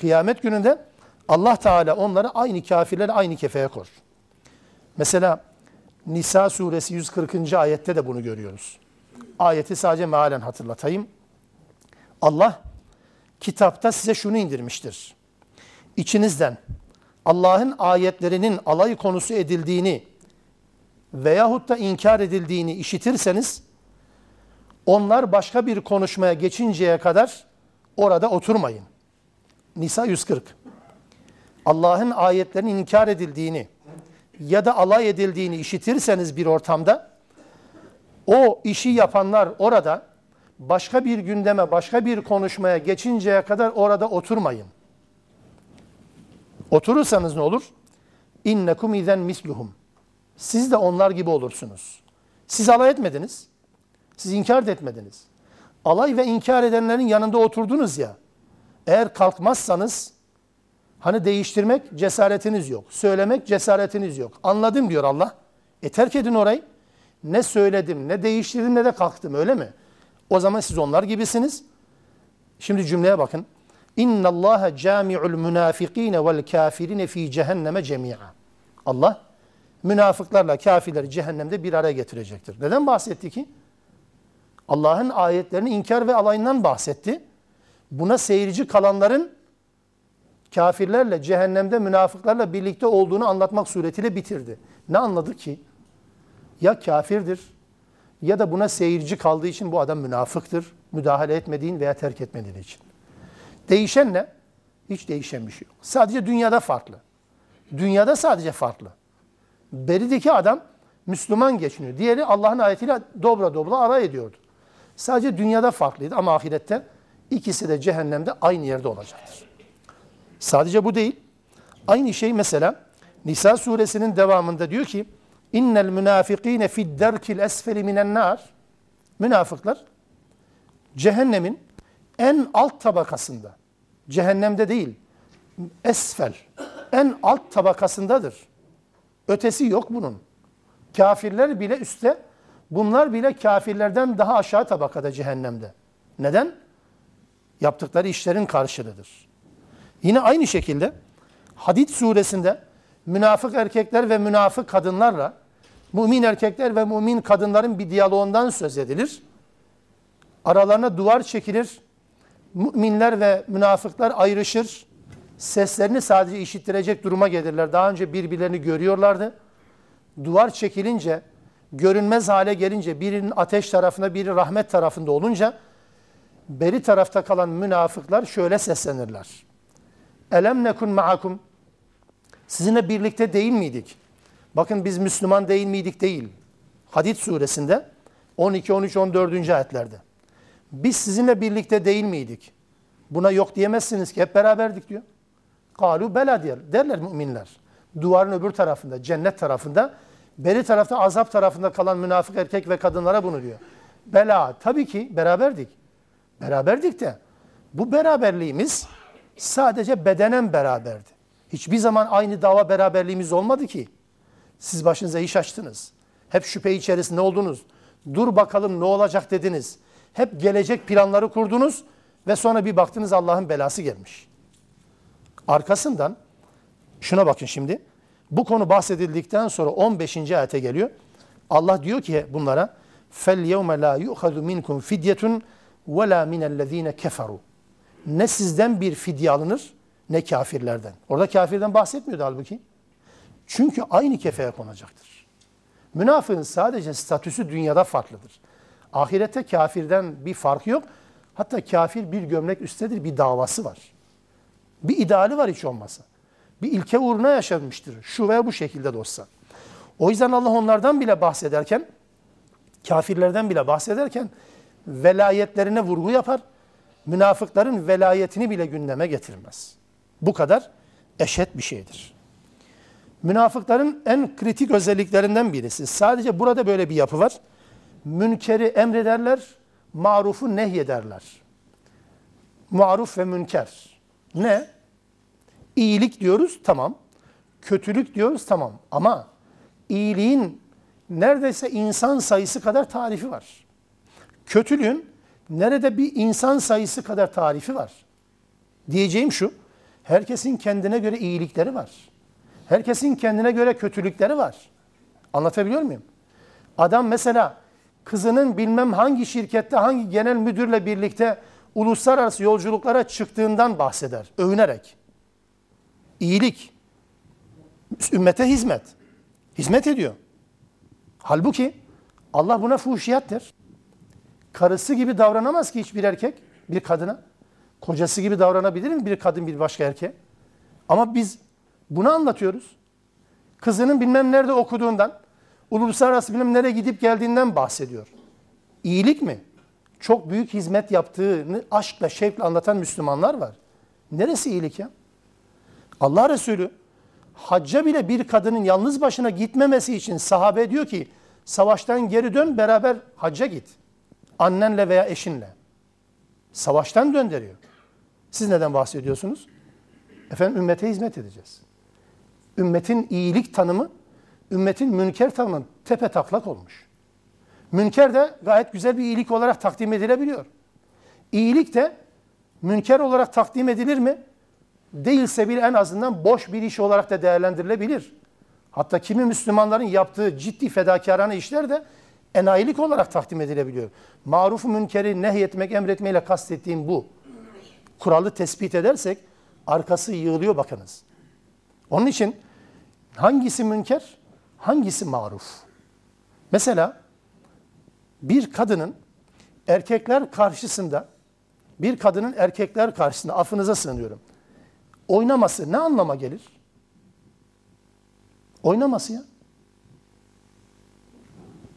Kıyamet gününde Allah Teala onları aynı kafirleri aynı kefeye kor. Mesela Nisa suresi 140. ayette de bunu görüyoruz. Ayeti sadece mealen hatırlatayım. Allah kitapta size şunu indirmiştir. İçinizden Allah'ın ayetlerinin alay konusu edildiğini veyahut da inkar edildiğini işitirseniz onlar başka bir konuşmaya geçinceye kadar orada oturmayın. Nisa 140. Allah'ın ayetlerinin inkar edildiğini ya da alay edildiğini işitirseniz bir ortamda o işi yapanlar orada başka bir gündeme, başka bir konuşmaya geçinceye kadar orada oturmayın. Oturursanız ne olur? İnnekum izen misluhum. Siz de onlar gibi olursunuz. Siz alay etmediniz. Siz inkar etmediniz. Alay ve inkar edenlerin yanında oturdunuz ya. Eğer kalkmazsanız hani değiştirmek cesaretiniz yok. Söylemek cesaretiniz yok. Anladım diyor Allah. E terk edin orayı. Ne söyledim, ne değiştirdim, ne de kalktım öyle mi? O zaman siz onlar gibisiniz. Şimdi cümleye bakın. İnna Allah cami'ul münafikine vel kafirine fi cehenneme cemi'a. Allah münafıklarla kafirleri cehennemde bir araya getirecektir. Neden bahsetti ki? Allah'ın ayetlerini inkar ve alayından bahsetti. Buna seyirci kalanların kafirlerle, cehennemde münafıklarla birlikte olduğunu anlatmak suretiyle bitirdi. Ne anladı ki? Ya kafirdir ya da buna seyirci kaldığı için bu adam münafıktır. Müdahale etmediğin veya terk etmediğin için. Değişen ne? Hiç değişen bir şey yok. Sadece dünyada farklı. Dünyada sadece farklı. Berideki adam Müslüman geçiniyor. Diğeri Allah'ın ayetiyle dobra dobra ara ediyordu. Sadece dünyada farklıydı ama ahirette ikisi de cehennemde aynı yerde olacaktır. Sadece bu değil. Aynı şey mesela Nisa suresinin devamında diyor ki İnnel münafikine fid derkil esfeli minen nar Münafıklar cehennemin en alt tabakasında, cehennemde değil, esfel, en alt tabakasındadır. Ötesi yok bunun. Kafirler bile üstte, bunlar bile kafirlerden daha aşağı tabakada cehennemde. Neden? Yaptıkları işlerin karşılığıdır. Yine aynı şekilde Hadid suresinde münafık erkekler ve münafık kadınlarla mümin erkekler ve mümin kadınların bir diyaloğundan söz edilir. Aralarına duvar çekilir. Müminler ve münafıklar ayrışır. Seslerini sadece işittirecek duruma gelirler. Daha önce birbirlerini görüyorlardı. Duvar çekilince, görünmez hale gelince, birinin ateş tarafında, biri rahmet tarafında olunca beri tarafta kalan münafıklar şöyle seslenirler. Elem nekun ma'akum Sizinle birlikte değil miydik? Bakın biz Müslüman değil miydik değil. Hadid suresinde 12, 13, 14. ayetlerde. Biz sizinle birlikte değil miydik? Buna yok diyemezsiniz ki hep beraberdik diyor. Kalu bela diyor. Derler müminler. Duvarın öbür tarafında, cennet tarafında, beri tarafta azap tarafında kalan münafık erkek ve kadınlara bunu diyor. Bela tabii ki beraberdik. Beraberdik de bu beraberliğimiz sadece bedenen beraberdi. Hiçbir zaman aynı dava beraberliğimiz olmadı ki. Siz başınıza iş açtınız. Hep şüphe içerisinde oldunuz. Dur bakalım ne olacak dediniz. Hep gelecek planları kurdunuz ve sonra bir baktınız Allah'ın belası gelmiş. Arkasından şuna bakın şimdi. Bu konu bahsedildikten sonra 15. ayete geliyor. Allah diyor ki bunlara فَالْيَوْمَ لَا يُؤْخَذُ مِنْكُمْ فِدْيَةٌ وَلَا مِنَ الَّذ۪ينَ كَفَرُوا Ne sizden bir fidye alınır ne kafirlerden. Orada kafirden bahsetmiyordu halbuki. Çünkü aynı kefeye konacaktır. Münafığın sadece statüsü dünyada farklıdır. Ahirette kafirden bir fark yok. Hatta kafir bir gömlek üsttedir, bir davası var. Bir ideali var hiç olmasa. Bir ilke uğruna yaşanmıştır. Şu veya bu şekilde de olsa. O yüzden Allah onlardan bile bahsederken, kafirlerden bile bahsederken velayetlerine vurgu yapar. Münafıkların velayetini bile gündeme getirmez. Bu kadar eşet bir şeydir. Münafıkların en kritik özelliklerinden birisi. Sadece burada böyle bir yapı var. Münkeri emrederler, marufu nehyederler. Maruf ve münker. Ne? İyilik diyoruz, tamam. Kötülük diyoruz, tamam. Ama iyiliğin neredeyse insan sayısı kadar tarifi var. Kötülüğün nerede bir insan sayısı kadar tarifi var. Diyeceğim şu, Herkesin kendine göre iyilikleri var. Herkesin kendine göre kötülükleri var. Anlatabiliyor muyum? Adam mesela kızının bilmem hangi şirkette hangi genel müdürle birlikte uluslararası yolculuklara çıktığından bahseder. Övünerek. İyilik. Ümmete hizmet. Hizmet ediyor. Halbuki Allah buna fuhşiyat der. Karısı gibi davranamaz ki hiçbir erkek bir kadına. Kocası gibi davranabilir mi bir kadın bir başka erkeğe? Ama biz bunu anlatıyoruz. Kızının bilmem nerede okuduğundan, uluslararası bilmem nereye gidip geldiğinden bahsediyor. İyilik mi? Çok büyük hizmet yaptığını aşkla, şevkle anlatan Müslümanlar var. Neresi iyilik ya? Allah Resulü hacca bile bir kadının yalnız başına gitmemesi için sahabe diyor ki savaştan geri dön beraber hacca git. Annenle veya eşinle. Savaştan döndürüyor. Siz neden bahsediyorsunuz? Efendim ümmete hizmet edeceğiz. Ümmetin iyilik tanımı, ümmetin münker tanımı tepe taklak olmuş. Münker de gayet güzel bir iyilik olarak takdim edilebiliyor. İyilik de münker olarak takdim edilir mi? Değilse bile en azından boş bir iş olarak da değerlendirilebilir. Hatta kimi Müslümanların yaptığı ciddi fedakarane işler de enayilik olarak takdim edilebiliyor. Marufu münkeri nehyetmek, emretmeyle kastettiğim bu kuralı tespit edersek arkası yığılıyor bakınız. Onun için hangisi münker, hangisi maruf? Mesela bir kadının erkekler karşısında bir kadının erkekler karşısında affınıza sığınıyorum. Oynaması ne anlama gelir? Oynaması ya.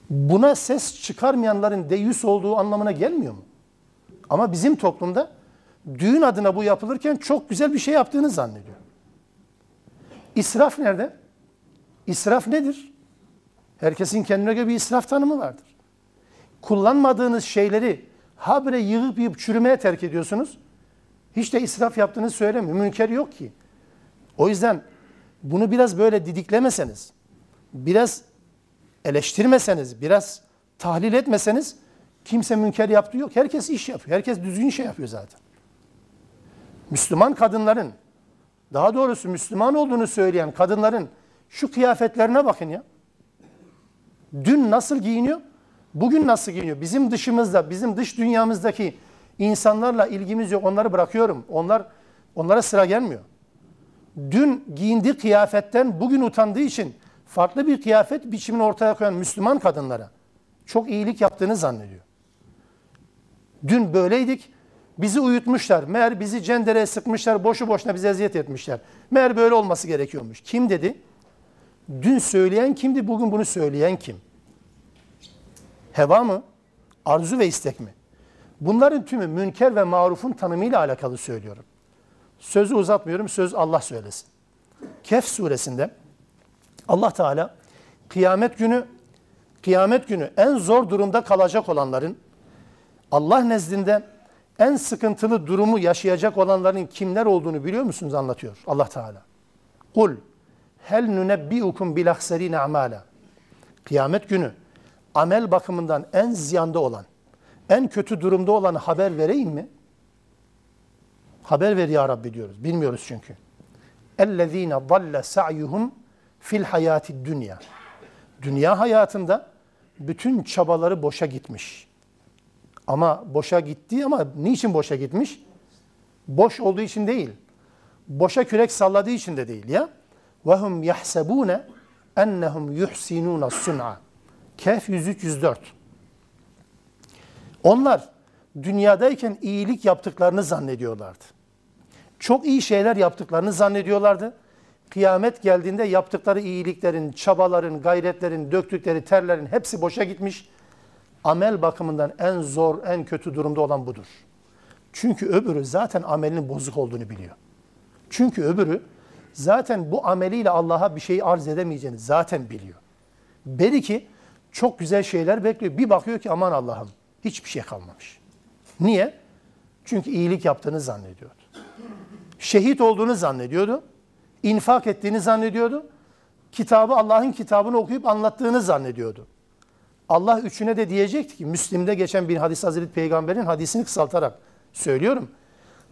Buna ses çıkarmayanların deyüs olduğu anlamına gelmiyor mu? Ama bizim toplumda düğün adına bu yapılırken çok güzel bir şey yaptığını zannediyor. İsraf nerede? İsraf nedir? Herkesin kendine göre bir israf tanımı vardır. Kullanmadığınız şeyleri Habire yığıp yığıp çürümeye terk ediyorsunuz. Hiç de israf yaptığınızı söylemiyor. Münker yok ki. O yüzden bunu biraz böyle didiklemeseniz, biraz eleştirmeseniz, biraz tahlil etmeseniz kimse münker yaptığı yok. Herkes iş yapıyor. Herkes düzgün şey yapıyor zaten. Müslüman kadınların, daha doğrusu Müslüman olduğunu söyleyen kadınların şu kıyafetlerine bakın ya. Dün nasıl giyiniyor? Bugün nasıl giyiniyor? Bizim dışımızda, bizim dış dünyamızdaki insanlarla ilgimiz yok. Onları bırakıyorum. Onlar onlara sıra gelmiyor. Dün giyindiği kıyafetten bugün utandığı için farklı bir kıyafet biçimini ortaya koyan Müslüman kadınlara çok iyilik yaptığını zannediyor. Dün böyleydik. Bizi uyutmuşlar. Meğer bizi cendereye sıkmışlar. Boşu boşuna bize eziyet etmişler. Meğer böyle olması gerekiyormuş. Kim dedi? Dün söyleyen kimdi? Bugün bunu söyleyen kim? Heva mı? Arzu ve istek mi? Bunların tümü münker ve marufun tanımıyla alakalı söylüyorum. Sözü uzatmıyorum. Söz Allah söylesin. Kehf suresinde Allah Teala kıyamet günü kıyamet günü en zor durumda kalacak olanların Allah nezdinde en sıkıntılı durumu yaşayacak olanların kimler olduğunu biliyor musunuz anlatıyor Allah Teala. Kul hel nunebbiukum bil ahserine amala. Kıyamet günü amel bakımından en ziyanda olan, en kötü durumda olan haber vereyim mi? Haber ver ya Rabbi diyoruz. Bilmiyoruz çünkü. اَلَّذ۪ينَ ضَلَّ سَعْيُهُمْ fil hayati dünya. Dünya hayatında bütün çabaları boşa gitmiş. Ama boşa gitti ama niçin boşa gitmiş? Boş olduğu için değil. Boşa kürek salladığı için de değil ya. وَهُمْ يَحْسَبُونَ اَنَّهُمْ يُحْسِنُونَ السُّنْعَ Kehf 103-104 Onlar dünyadayken iyilik yaptıklarını zannediyorlardı. Çok iyi şeyler yaptıklarını zannediyorlardı. Kıyamet geldiğinde yaptıkları iyiliklerin, çabaların, gayretlerin, döktükleri terlerin hepsi boşa gitmiş. Amel bakımından en zor, en kötü durumda olan budur. Çünkü öbürü zaten amelinin bozuk olduğunu biliyor. Çünkü öbürü zaten bu ameliyle Allah'a bir şey arz edemeyeceğini zaten biliyor. Belki çok güzel şeyler bekliyor. Bir bakıyor ki aman Allah'ım hiçbir şey kalmamış. Niye? Çünkü iyilik yaptığını zannediyordu. Şehit olduğunu zannediyordu. infak ettiğini zannediyordu. Kitabı Allah'ın kitabını okuyup anlattığını zannediyordu. Allah üçüne de diyecekti ki Müslim'de geçen bir hadis Hazreti Peygamber'in hadisini kısaltarak söylüyorum.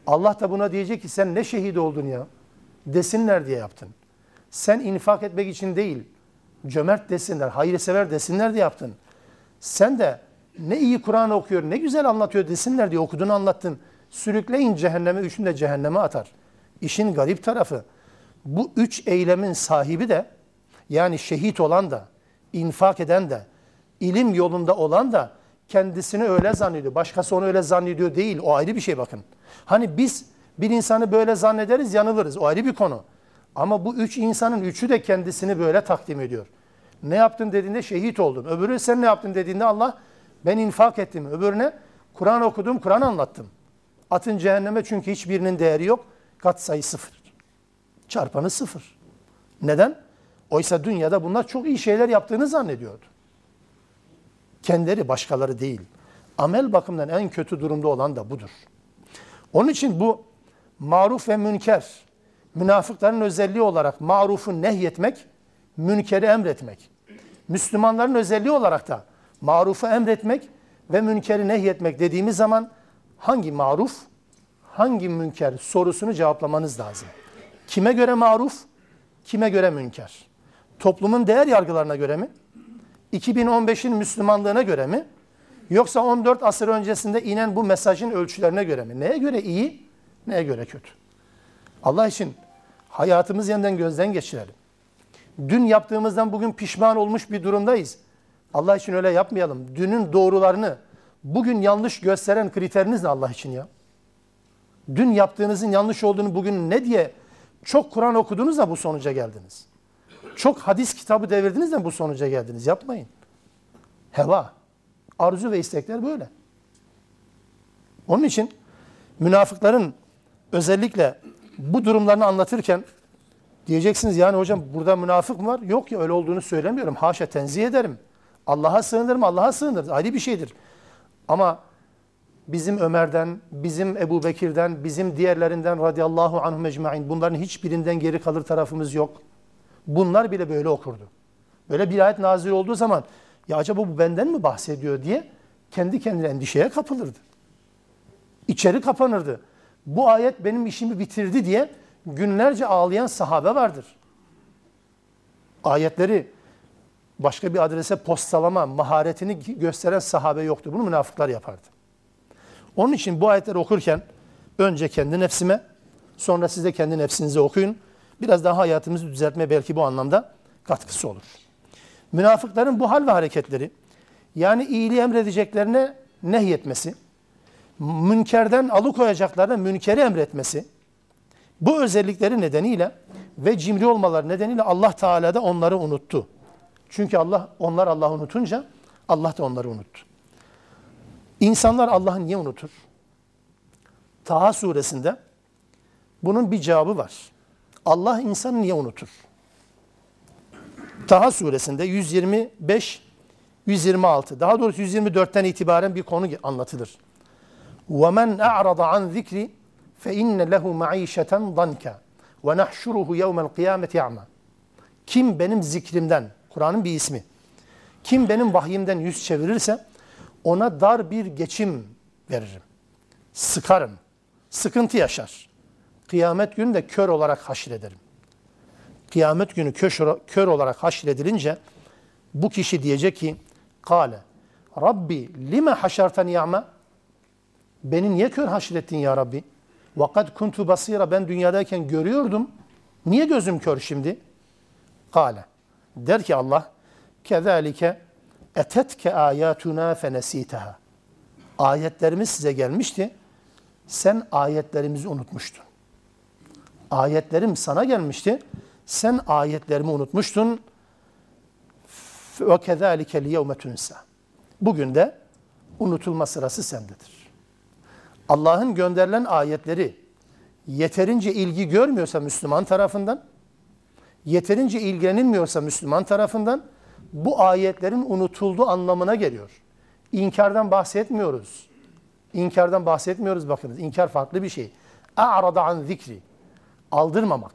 Allah da buna diyecek ki sen ne şehit oldun ya? Desinler diye yaptın. Sen infak etmek için değil, cömert desinler, hayırsever desinler diye yaptın. Sen de ne iyi Kur'an okuyor, ne güzel anlatıyor desinler diye okuduğunu anlattın. Sürükleyin cehenneme, üçünü de cehenneme atar. İşin garip tarafı, bu üç eylemin sahibi de, yani şehit olan da, infak eden de, ilim yolunda olan da kendisini öyle zannediyor. Başkası onu öyle zannediyor değil. O ayrı bir şey bakın. Hani biz bir insanı böyle zannederiz, yanılırız. O ayrı bir konu. Ama bu üç insanın üçü de kendisini böyle takdim ediyor. Ne yaptın dediğinde şehit oldum. Öbürü sen ne yaptın dediğinde Allah ben infak ettim. Öbürüne Kur'an okudum, Kur'an anlattım. Atın cehenneme çünkü hiçbirinin değeri yok. Kat sayı sıfır. Çarpanı sıfır. Neden? Oysa dünyada bunlar çok iyi şeyler yaptığını zannediyordu. Kendileri başkaları değil. Amel bakımından en kötü durumda olan da budur. Onun için bu maruf ve münker, münafıkların özelliği olarak marufu nehyetmek, münkeri emretmek. Müslümanların özelliği olarak da marufu emretmek ve münkeri nehyetmek dediğimiz zaman hangi maruf, hangi münker sorusunu cevaplamanız lazım. Kime göre maruf, kime göre münker? Toplumun değer yargılarına göre mi? 2015'in Müslümanlığına göre mi? Yoksa 14 asır öncesinde inen bu mesajın ölçülerine göre mi? Neye göre iyi, neye göre kötü? Allah için hayatımız yeniden gözden geçirelim. Dün yaptığımızdan bugün pişman olmuş bir durumdayız. Allah için öyle yapmayalım. Dünün doğrularını bugün yanlış gösteren kriteriniz ne Allah için ya? Dün yaptığınızın yanlış olduğunu bugün ne diye çok Kur'an okudunuz da bu sonuca geldiniz. Çok hadis kitabı devirdiniz de bu sonuca geldiniz. Yapmayın. Heva, arzu ve istekler böyle. Onun için münafıkların özellikle bu durumlarını anlatırken diyeceksiniz yani hocam burada münafık mı var? Yok ya öyle olduğunu söylemiyorum. Haşa tenzih ederim. Allah'a sığınırım, Allah'a sığınırız. Ayrı bir şeydir. Ama bizim Ömer'den, bizim Ebu Bekir'den, bizim diğerlerinden radıyallahu anhum mecmain bunların hiçbirinden geri kalır tarafımız yok. Bunlar bile böyle okurdu. Böyle bir ayet nazil olduğu zaman ya acaba bu benden mi bahsediyor diye kendi kendine endişeye kapılırdı. İçeri kapanırdı. Bu ayet benim işimi bitirdi diye günlerce ağlayan sahabe vardır. Ayetleri başka bir adrese postalama maharetini gösteren sahabe yoktu. Bunu münafıklar yapardı. Onun için bu ayetleri okurken önce kendi nefsime, sonra siz de kendi nefsinize okuyun. Biraz daha hayatımızı düzeltmeye belki bu anlamda katkısı olur. Münafıkların bu hal ve hareketleri, yani iyiliği emredeceklerine nehyetmesi, münkerden alıkoyacaklarına münkeri emretmesi, bu özellikleri nedeniyle ve cimri olmaları nedeniyle Allah Teala da onları unuttu. Çünkü Allah onlar Allah'ı unutunca Allah da onları unuttu. İnsanlar Allah'ı niye unutur? Taha suresinde bunun bir cevabı var. Allah insanı niye unutur? Taha suresinde 125 126 daha doğrusu 124'ten itibaren bir konu anlatılır. وَمَنْ أَعْرَضَ عَنْ ذِكْرِ فَاِنَّ لَهُ مَعِيشَةً ضَنْكَ وَنَحْشُرُهُ يَوْمَ الْقِيَامَةِ يَعْمَى Kim benim zikrimden, Kur'an'ın bir ismi, kim benim vahyimden yüz çevirirse ona dar bir geçim veririm. Sıkarım. Sıkıntı yaşar. Kıyamet günü de kör olarak haşrederim. Kıyamet günü kör, kör olarak haşredilince bu kişi diyecek ki Kale Rabbi lime haşartani ya'ma Beni niye kör haşrettin ya Rabbi? Vakat kuntu basira ben dünyadayken görüyordum. Niye gözüm kör şimdi? Kale. Der ki Allah kezalike etetke ayatuna fenesitaha. Ayetlerimiz size gelmişti. Sen ayetlerimizi unutmuştun. Ayetlerim sana gelmişti. Sen ayetlerimi unutmuştun. Ve kezalike liyevme tunsa. Bugün de unutulma sırası sendedir. Allah'ın gönderilen ayetleri yeterince ilgi görmüyorsa Müslüman tarafından, yeterince ilgilenilmiyorsa Müslüman tarafından bu ayetlerin unutulduğu anlamına geliyor. İnkardan bahsetmiyoruz. İnkardan bahsetmiyoruz bakınız. İnkar farklı bir şey. A'rada an zikri. Aldırmamak.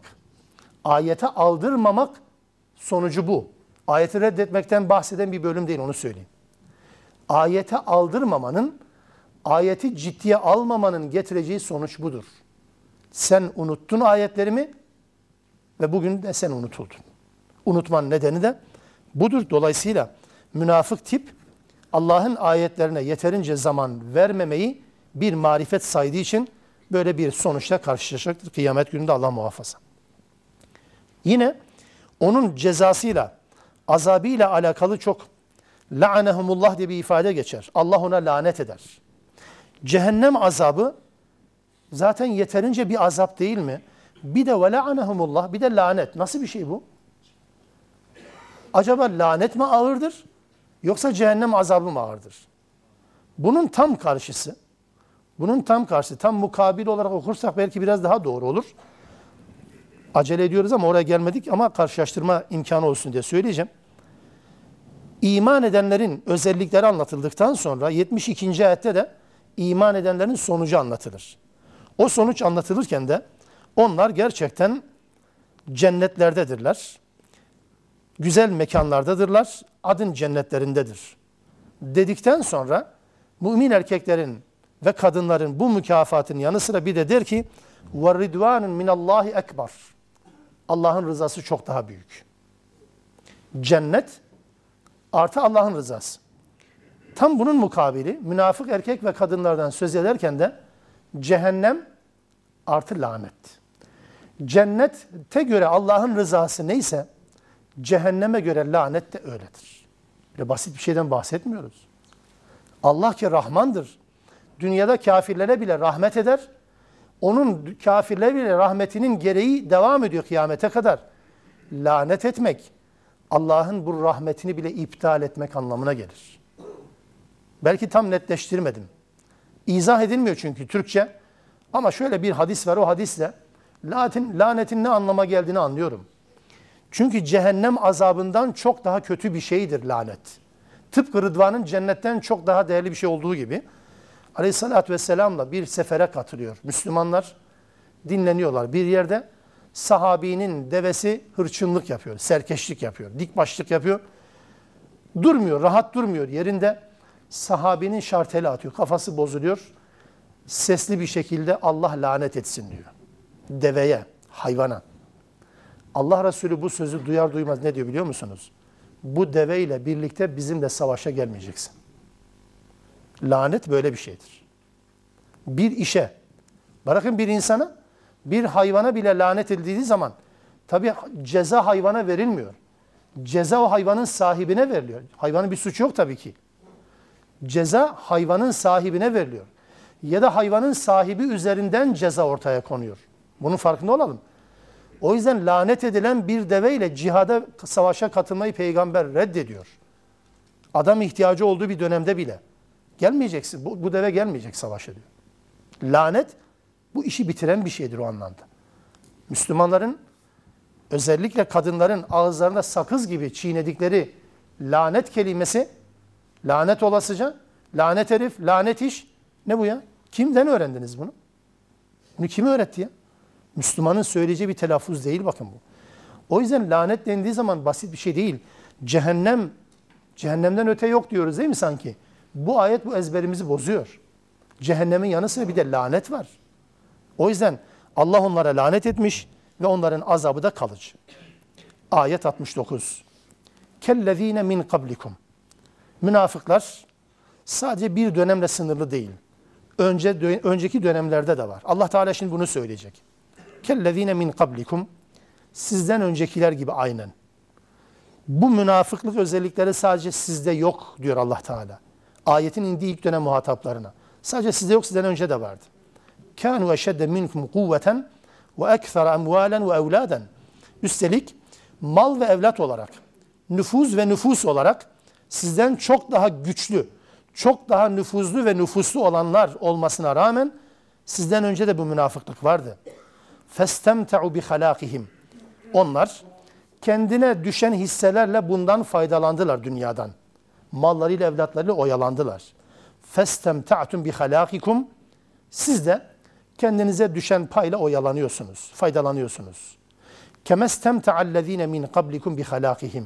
Ayete aldırmamak sonucu bu. Ayeti reddetmekten bahseden bir bölüm değil onu söyleyeyim. Ayete aldırmamanın, ayeti ciddiye almamanın getireceği sonuç budur. Sen unuttun ayetlerimi ve bugün de sen unutuldun. Unutmanın nedeni de budur. Dolayısıyla münafık tip Allah'ın ayetlerine yeterince zaman vermemeyi bir marifet saydığı için böyle bir sonuçla karşılaşacaktır. Kıyamet gününde Allah muhafaza. Yine onun cezasıyla, azabıyla alakalı çok la'anehumullah diye bir ifade geçer. Allah ona lanet eder. Cehennem azabı zaten yeterince bir azap değil mi? Bir de ve la'anehumullah bir de lanet. Nasıl bir şey bu? Acaba lanet mi ağırdır yoksa cehennem azabı mı ağırdır? Bunun tam karşısı, bunun tam karşısı, tam mukabil olarak okursak belki biraz daha doğru olur. Acele ediyoruz ama oraya gelmedik ama karşılaştırma imkanı olsun diye söyleyeceğim. İman edenlerin özellikleri anlatıldıktan sonra 72. ayette de iman edenlerin sonucu anlatılır. O sonuç anlatılırken de onlar gerçekten cennetlerdedirler güzel mekanlardadırlar, adın cennetlerindedir. Dedikten sonra mümin erkeklerin ve kadınların bu mükafatın yanı sıra bir de der ki وَرِدْوَانٌ مِنَ اللّٰهِ ekbar. Allah'ın rızası çok daha büyük. Cennet artı Allah'ın rızası. Tam bunun mukabili münafık erkek ve kadınlardan söz ederken de cehennem artı lanet. Cennette göre Allah'ın rızası neyse Cehenneme göre lanet de öyledir. Böyle basit bir şeyden bahsetmiyoruz. Allah ki Rahmandır. Dünyada kafirlere bile rahmet eder. Onun kafirlere bile rahmetinin gereği devam ediyor kıyamete kadar. Lanet etmek, Allah'ın bu rahmetini bile iptal etmek anlamına gelir. Belki tam netleştirmedim. İzah edilmiyor çünkü Türkçe. Ama şöyle bir hadis var o hadisle lanetin, lanetin ne anlama geldiğini anlıyorum. Çünkü cehennem azabından çok daha kötü bir şeydir lanet. Tıpkı Rıdvan'ın cennetten çok daha değerli bir şey olduğu gibi. Aleyhissalatü vesselamla bir sefere katılıyor. Müslümanlar dinleniyorlar bir yerde. Sahabinin devesi hırçınlık yapıyor, serkeşlik yapıyor, dik başlık yapıyor. Durmuyor, rahat durmuyor yerinde. Sahabinin şarteli atıyor, kafası bozuluyor. Sesli bir şekilde Allah lanet etsin diyor. Deveye, hayvana. Allah Resulü bu sözü duyar duymaz ne diyor biliyor musunuz? Bu deveyle birlikte bizimle savaşa gelmeyeceksin. Lanet böyle bir şeydir. Bir işe, bırakın bir insana, bir hayvana bile lanet edildiği zaman tabi ceza hayvana verilmiyor. Ceza o hayvanın sahibine veriliyor. Hayvanın bir suçu yok tabii ki. Ceza hayvanın sahibine veriliyor. Ya da hayvanın sahibi üzerinden ceza ortaya konuyor. Bunun farkında olalım. O yüzden lanet edilen bir deveyle cihada, savaşa katılmayı peygamber reddediyor. Adam ihtiyacı olduğu bir dönemde bile. Gelmeyeceksin, bu, bu deve gelmeyecek savaşa diyor. Lanet bu işi bitiren bir şeydir o anlamda. Müslümanların özellikle kadınların ağızlarında sakız gibi çiğnedikleri lanet kelimesi, lanet olasıca, lanet herif, lanet iş ne bu ya? Kimden öğrendiniz bunu? Bunu kim öğretti ya? Müslümanın söyleyeceği bir telaffuz değil bakın bu. O yüzden lanet dendiği zaman basit bir şey değil. Cehennem, cehennemden öte yok diyoruz değil mi sanki? Bu ayet bu ezberimizi bozuyor. Cehennemin yanı sıra bir de lanet var. O yüzden Allah onlara lanet etmiş ve onların azabı da kalıcı. Ayet 69. Kellezine min kablikum. Münafıklar sadece bir dönemle sınırlı değil. Önce önceki dönemlerde de var. Allah Teala şimdi bunu söyleyecek. Kellezine min kablikum. Sizden öncekiler gibi aynen. Bu münafıklık özellikleri sadece sizde yok diyor Allah Teala. Ayetin indiği ilk dönem muhataplarına. Sadece sizde yok sizden önce de vardı. Kanu eşedde minkum kuvveten ve ekthar amvalen ve evladen. Üstelik mal ve evlat olarak, nüfuz ve nüfus olarak sizden çok daha güçlü, çok daha nüfuzlu ve nüfuslu olanlar olmasına rağmen sizden önce de bu münafıklık vardı. فَاسْتَمْتَعُوا بِخَلَاقِهِمْ Onlar kendine düşen hisselerle bundan faydalandılar dünyadan. Mallarıyla, evlatlarıyla oyalandılar. فَاسْتَمْتَعْتُمْ بِخَلَاقِكُمْ Siz de kendinize düşen payla oyalanıyorsunuz, faydalanıyorsunuz. كَمَسْتَمْتَعَ الَّذ۪ينَ مِنْ قَبْلِكُمْ بِخَلَاقِهِمْ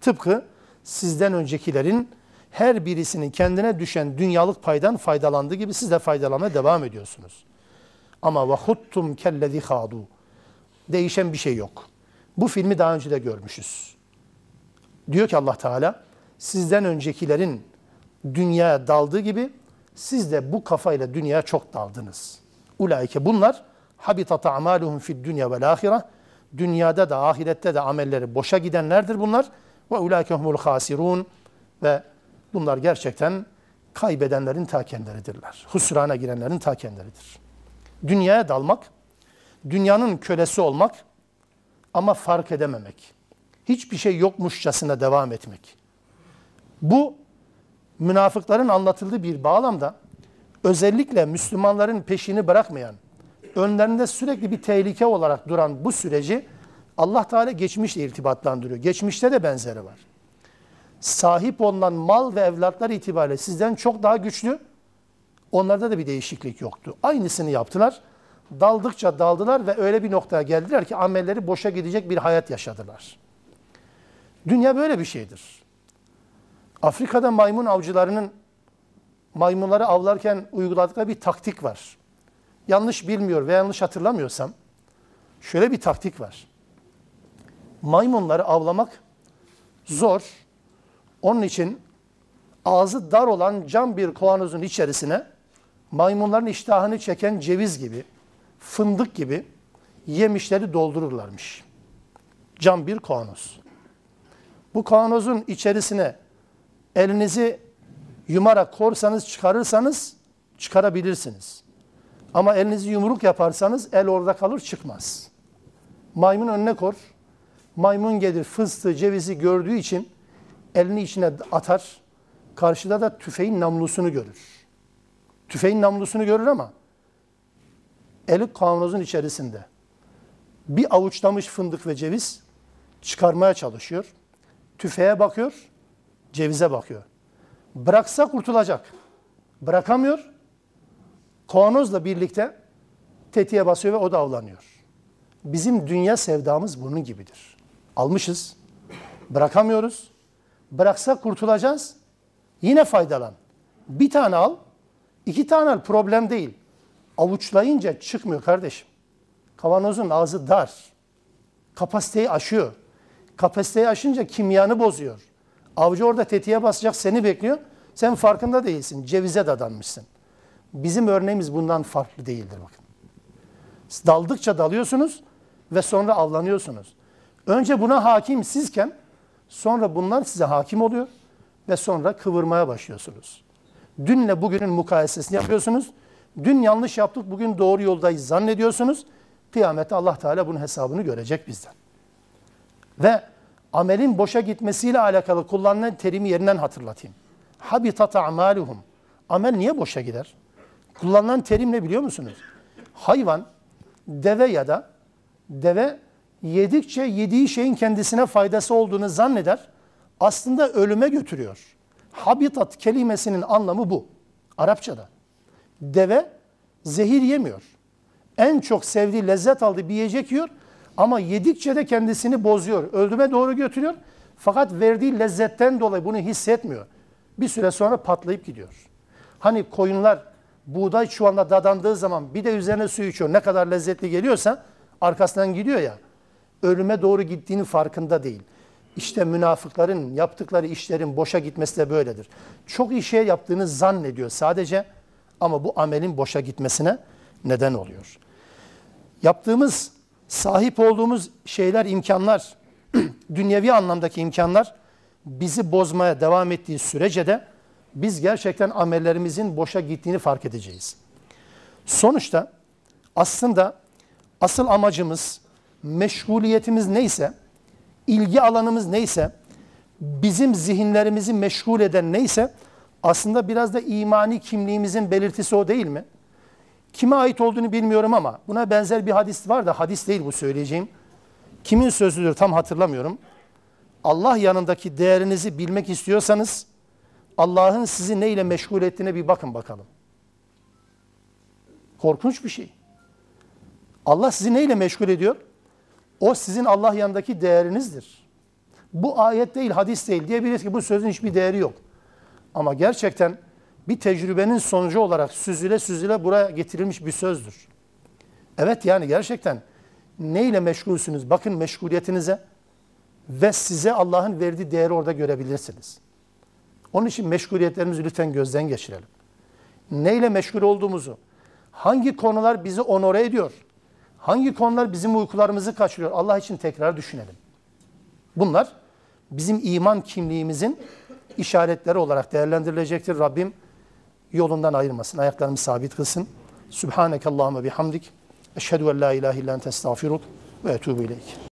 Tıpkı sizden öncekilerin her birisinin kendine düşen dünyalık paydan faydalandığı gibi siz de faydalanmaya devam ediyorsunuz. Ama ve huttum kellezi hadu. Değişen bir şey yok. Bu filmi daha önce de görmüşüz. Diyor ki Allah Teala sizden öncekilerin dünyaya daldığı gibi siz de bu kafayla dünyaya çok daldınız. Ulaike bunlar habitat a'maluhum fid dünya vel ahire. Dünyada da ahirette de amelleri boşa gidenlerdir bunlar. Ve ulaike humul hasirun ve bunlar gerçekten kaybedenlerin ta kendileridirler. Husrana girenlerin ta kendileridir. Dünyaya dalmak, dünyanın kölesi olmak ama fark edememek. Hiçbir şey yokmuşçasına devam etmek. Bu münafıkların anlatıldığı bir bağlamda özellikle Müslümanların peşini bırakmayan, önlerinde sürekli bir tehlike olarak duran bu süreci Allah Teala geçmişle irtibatlandırıyor. Geçmişte de benzeri var. Sahip olunan mal ve evlatlar itibariyle sizden çok daha güçlü. Onlarda da bir değişiklik yoktu. Aynısını yaptılar. Daldıkça daldılar ve öyle bir noktaya geldiler ki amelleri boşa gidecek bir hayat yaşadılar. Dünya böyle bir şeydir. Afrika'da maymun avcılarının maymunları avlarken uyguladıkları bir taktik var. Yanlış bilmiyor ve yanlış hatırlamıyorsam şöyle bir taktik var. Maymunları avlamak zor. Onun için ağzı dar olan cam bir kavanozun içerisine maymunların iştahını çeken ceviz gibi, fındık gibi yemişleri doldururlarmış. Cam bir kavanoz. Bu kavanozun içerisine elinizi yumarak korsanız çıkarırsanız çıkarabilirsiniz. Ama elinizi yumruk yaparsanız el orada kalır çıkmaz. Maymun önüne kor. Maymun gelir fıstığı cevizi gördüğü için elini içine atar. Karşıda da tüfeğin namlusunu görür. Tüfeğin namlusunu görür ama eli kavanozun içerisinde. Bir avuçlamış fındık ve ceviz çıkarmaya çalışıyor. Tüfeğe bakıyor, cevize bakıyor. Bıraksa kurtulacak. Bırakamıyor, kavanozla birlikte tetiğe basıyor ve o da avlanıyor. Bizim dünya sevdamız bunun gibidir. Almışız, bırakamıyoruz. Bıraksak kurtulacağız. Yine faydalan. Bir tane al, iki tane al problem değil. Avuçlayınca çıkmıyor kardeşim. Kavanozun ağzı dar. Kapasiteyi aşıyor. Kapasiteyi aşınca kimyanı bozuyor. Avcı orada tetiğe basacak seni bekliyor. Sen farkında değilsin. Cevize dadanmışsın. Bizim örneğimiz bundan farklı değildir bakın. Daldıkça dalıyorsunuz ve sonra avlanıyorsunuz. Önce buna hakim sizken sonra bunlar size hakim oluyor ve sonra kıvırmaya başlıyorsunuz. Dünle bugünün mukayesesini yapıyorsunuz. Dün yanlış yaptık, bugün doğru yoldayız zannediyorsunuz. Kıyamette Allah Teala bunun hesabını görecek bizden. Ve amelin boşa gitmesiyle alakalı kullanılan terimi yerinden hatırlatayım. Habitat a'maluhum. Amel niye boşa gider? Kullanılan terim ne biliyor musunuz? Hayvan, deve ya da deve yedikçe yediği şeyin kendisine faydası olduğunu zanneder. Aslında ölüme götürüyor. Habitat kelimesinin anlamı bu. Arapçada. Deve zehir yemiyor. En çok sevdiği, lezzet aldığı bir yiyecek yiyor ama yedikçe de kendisini bozuyor. Öldüme doğru götürüyor. Fakat verdiği lezzetten dolayı bunu hissetmiyor. Bir süre sonra patlayıp gidiyor. Hani koyunlar buğday çuvalına dadandığı zaman bir de üzerine su içiyor. Ne kadar lezzetli geliyorsa arkasından gidiyor ya. Ölüme doğru gittiğini farkında değil. İşte münafıkların yaptıkları işlerin boşa gitmesi de böyledir. Çok iyi şey yaptığını zannediyor sadece ama bu amelin boşa gitmesine neden oluyor. Yaptığımız, sahip olduğumuz şeyler, imkanlar, dünyevi anlamdaki imkanlar bizi bozmaya devam ettiği sürece de biz gerçekten amellerimizin boşa gittiğini fark edeceğiz. Sonuçta aslında asıl amacımız, meşguliyetimiz neyse, ilgi alanımız neyse, bizim zihinlerimizi meşgul eden neyse, aslında biraz da imani kimliğimizin belirtisi o değil mi? Kime ait olduğunu bilmiyorum ama buna benzer bir hadis var da hadis değil bu söyleyeceğim. Kimin sözüdür tam hatırlamıyorum. Allah yanındaki değerinizi bilmek istiyorsanız Allah'ın sizi neyle meşgul ettiğine bir bakın bakalım. Korkunç bir şey. Allah sizi neyle meşgul ediyor? O sizin Allah yanındaki değerinizdir. Bu ayet değil, hadis değil. Diyebiliriz ki bu sözün hiçbir değeri yok. Ama gerçekten bir tecrübenin sonucu olarak süzüle süzüle buraya getirilmiş bir sözdür. Evet yani gerçekten neyle meşgulsünüz? Bakın meşguliyetinize ve size Allah'ın verdiği değeri orada görebilirsiniz. Onun için meşguliyetlerimizi lütfen gözden geçirelim. Neyle meşgul olduğumuzu, hangi konular bizi onore ediyor, hangi konular bizim uykularımızı kaçırıyor Allah için tekrar düşünelim. Bunlar bizim iman kimliğimizin işaretleri olarak değerlendirilecektir. Rabbim yolundan ayırmasın, ayaklarımı sabit kılsın. Subhaneke Allahümme bihamdik. Eşhedü en la ilahe illan testağfiruk ve etubu ileyk.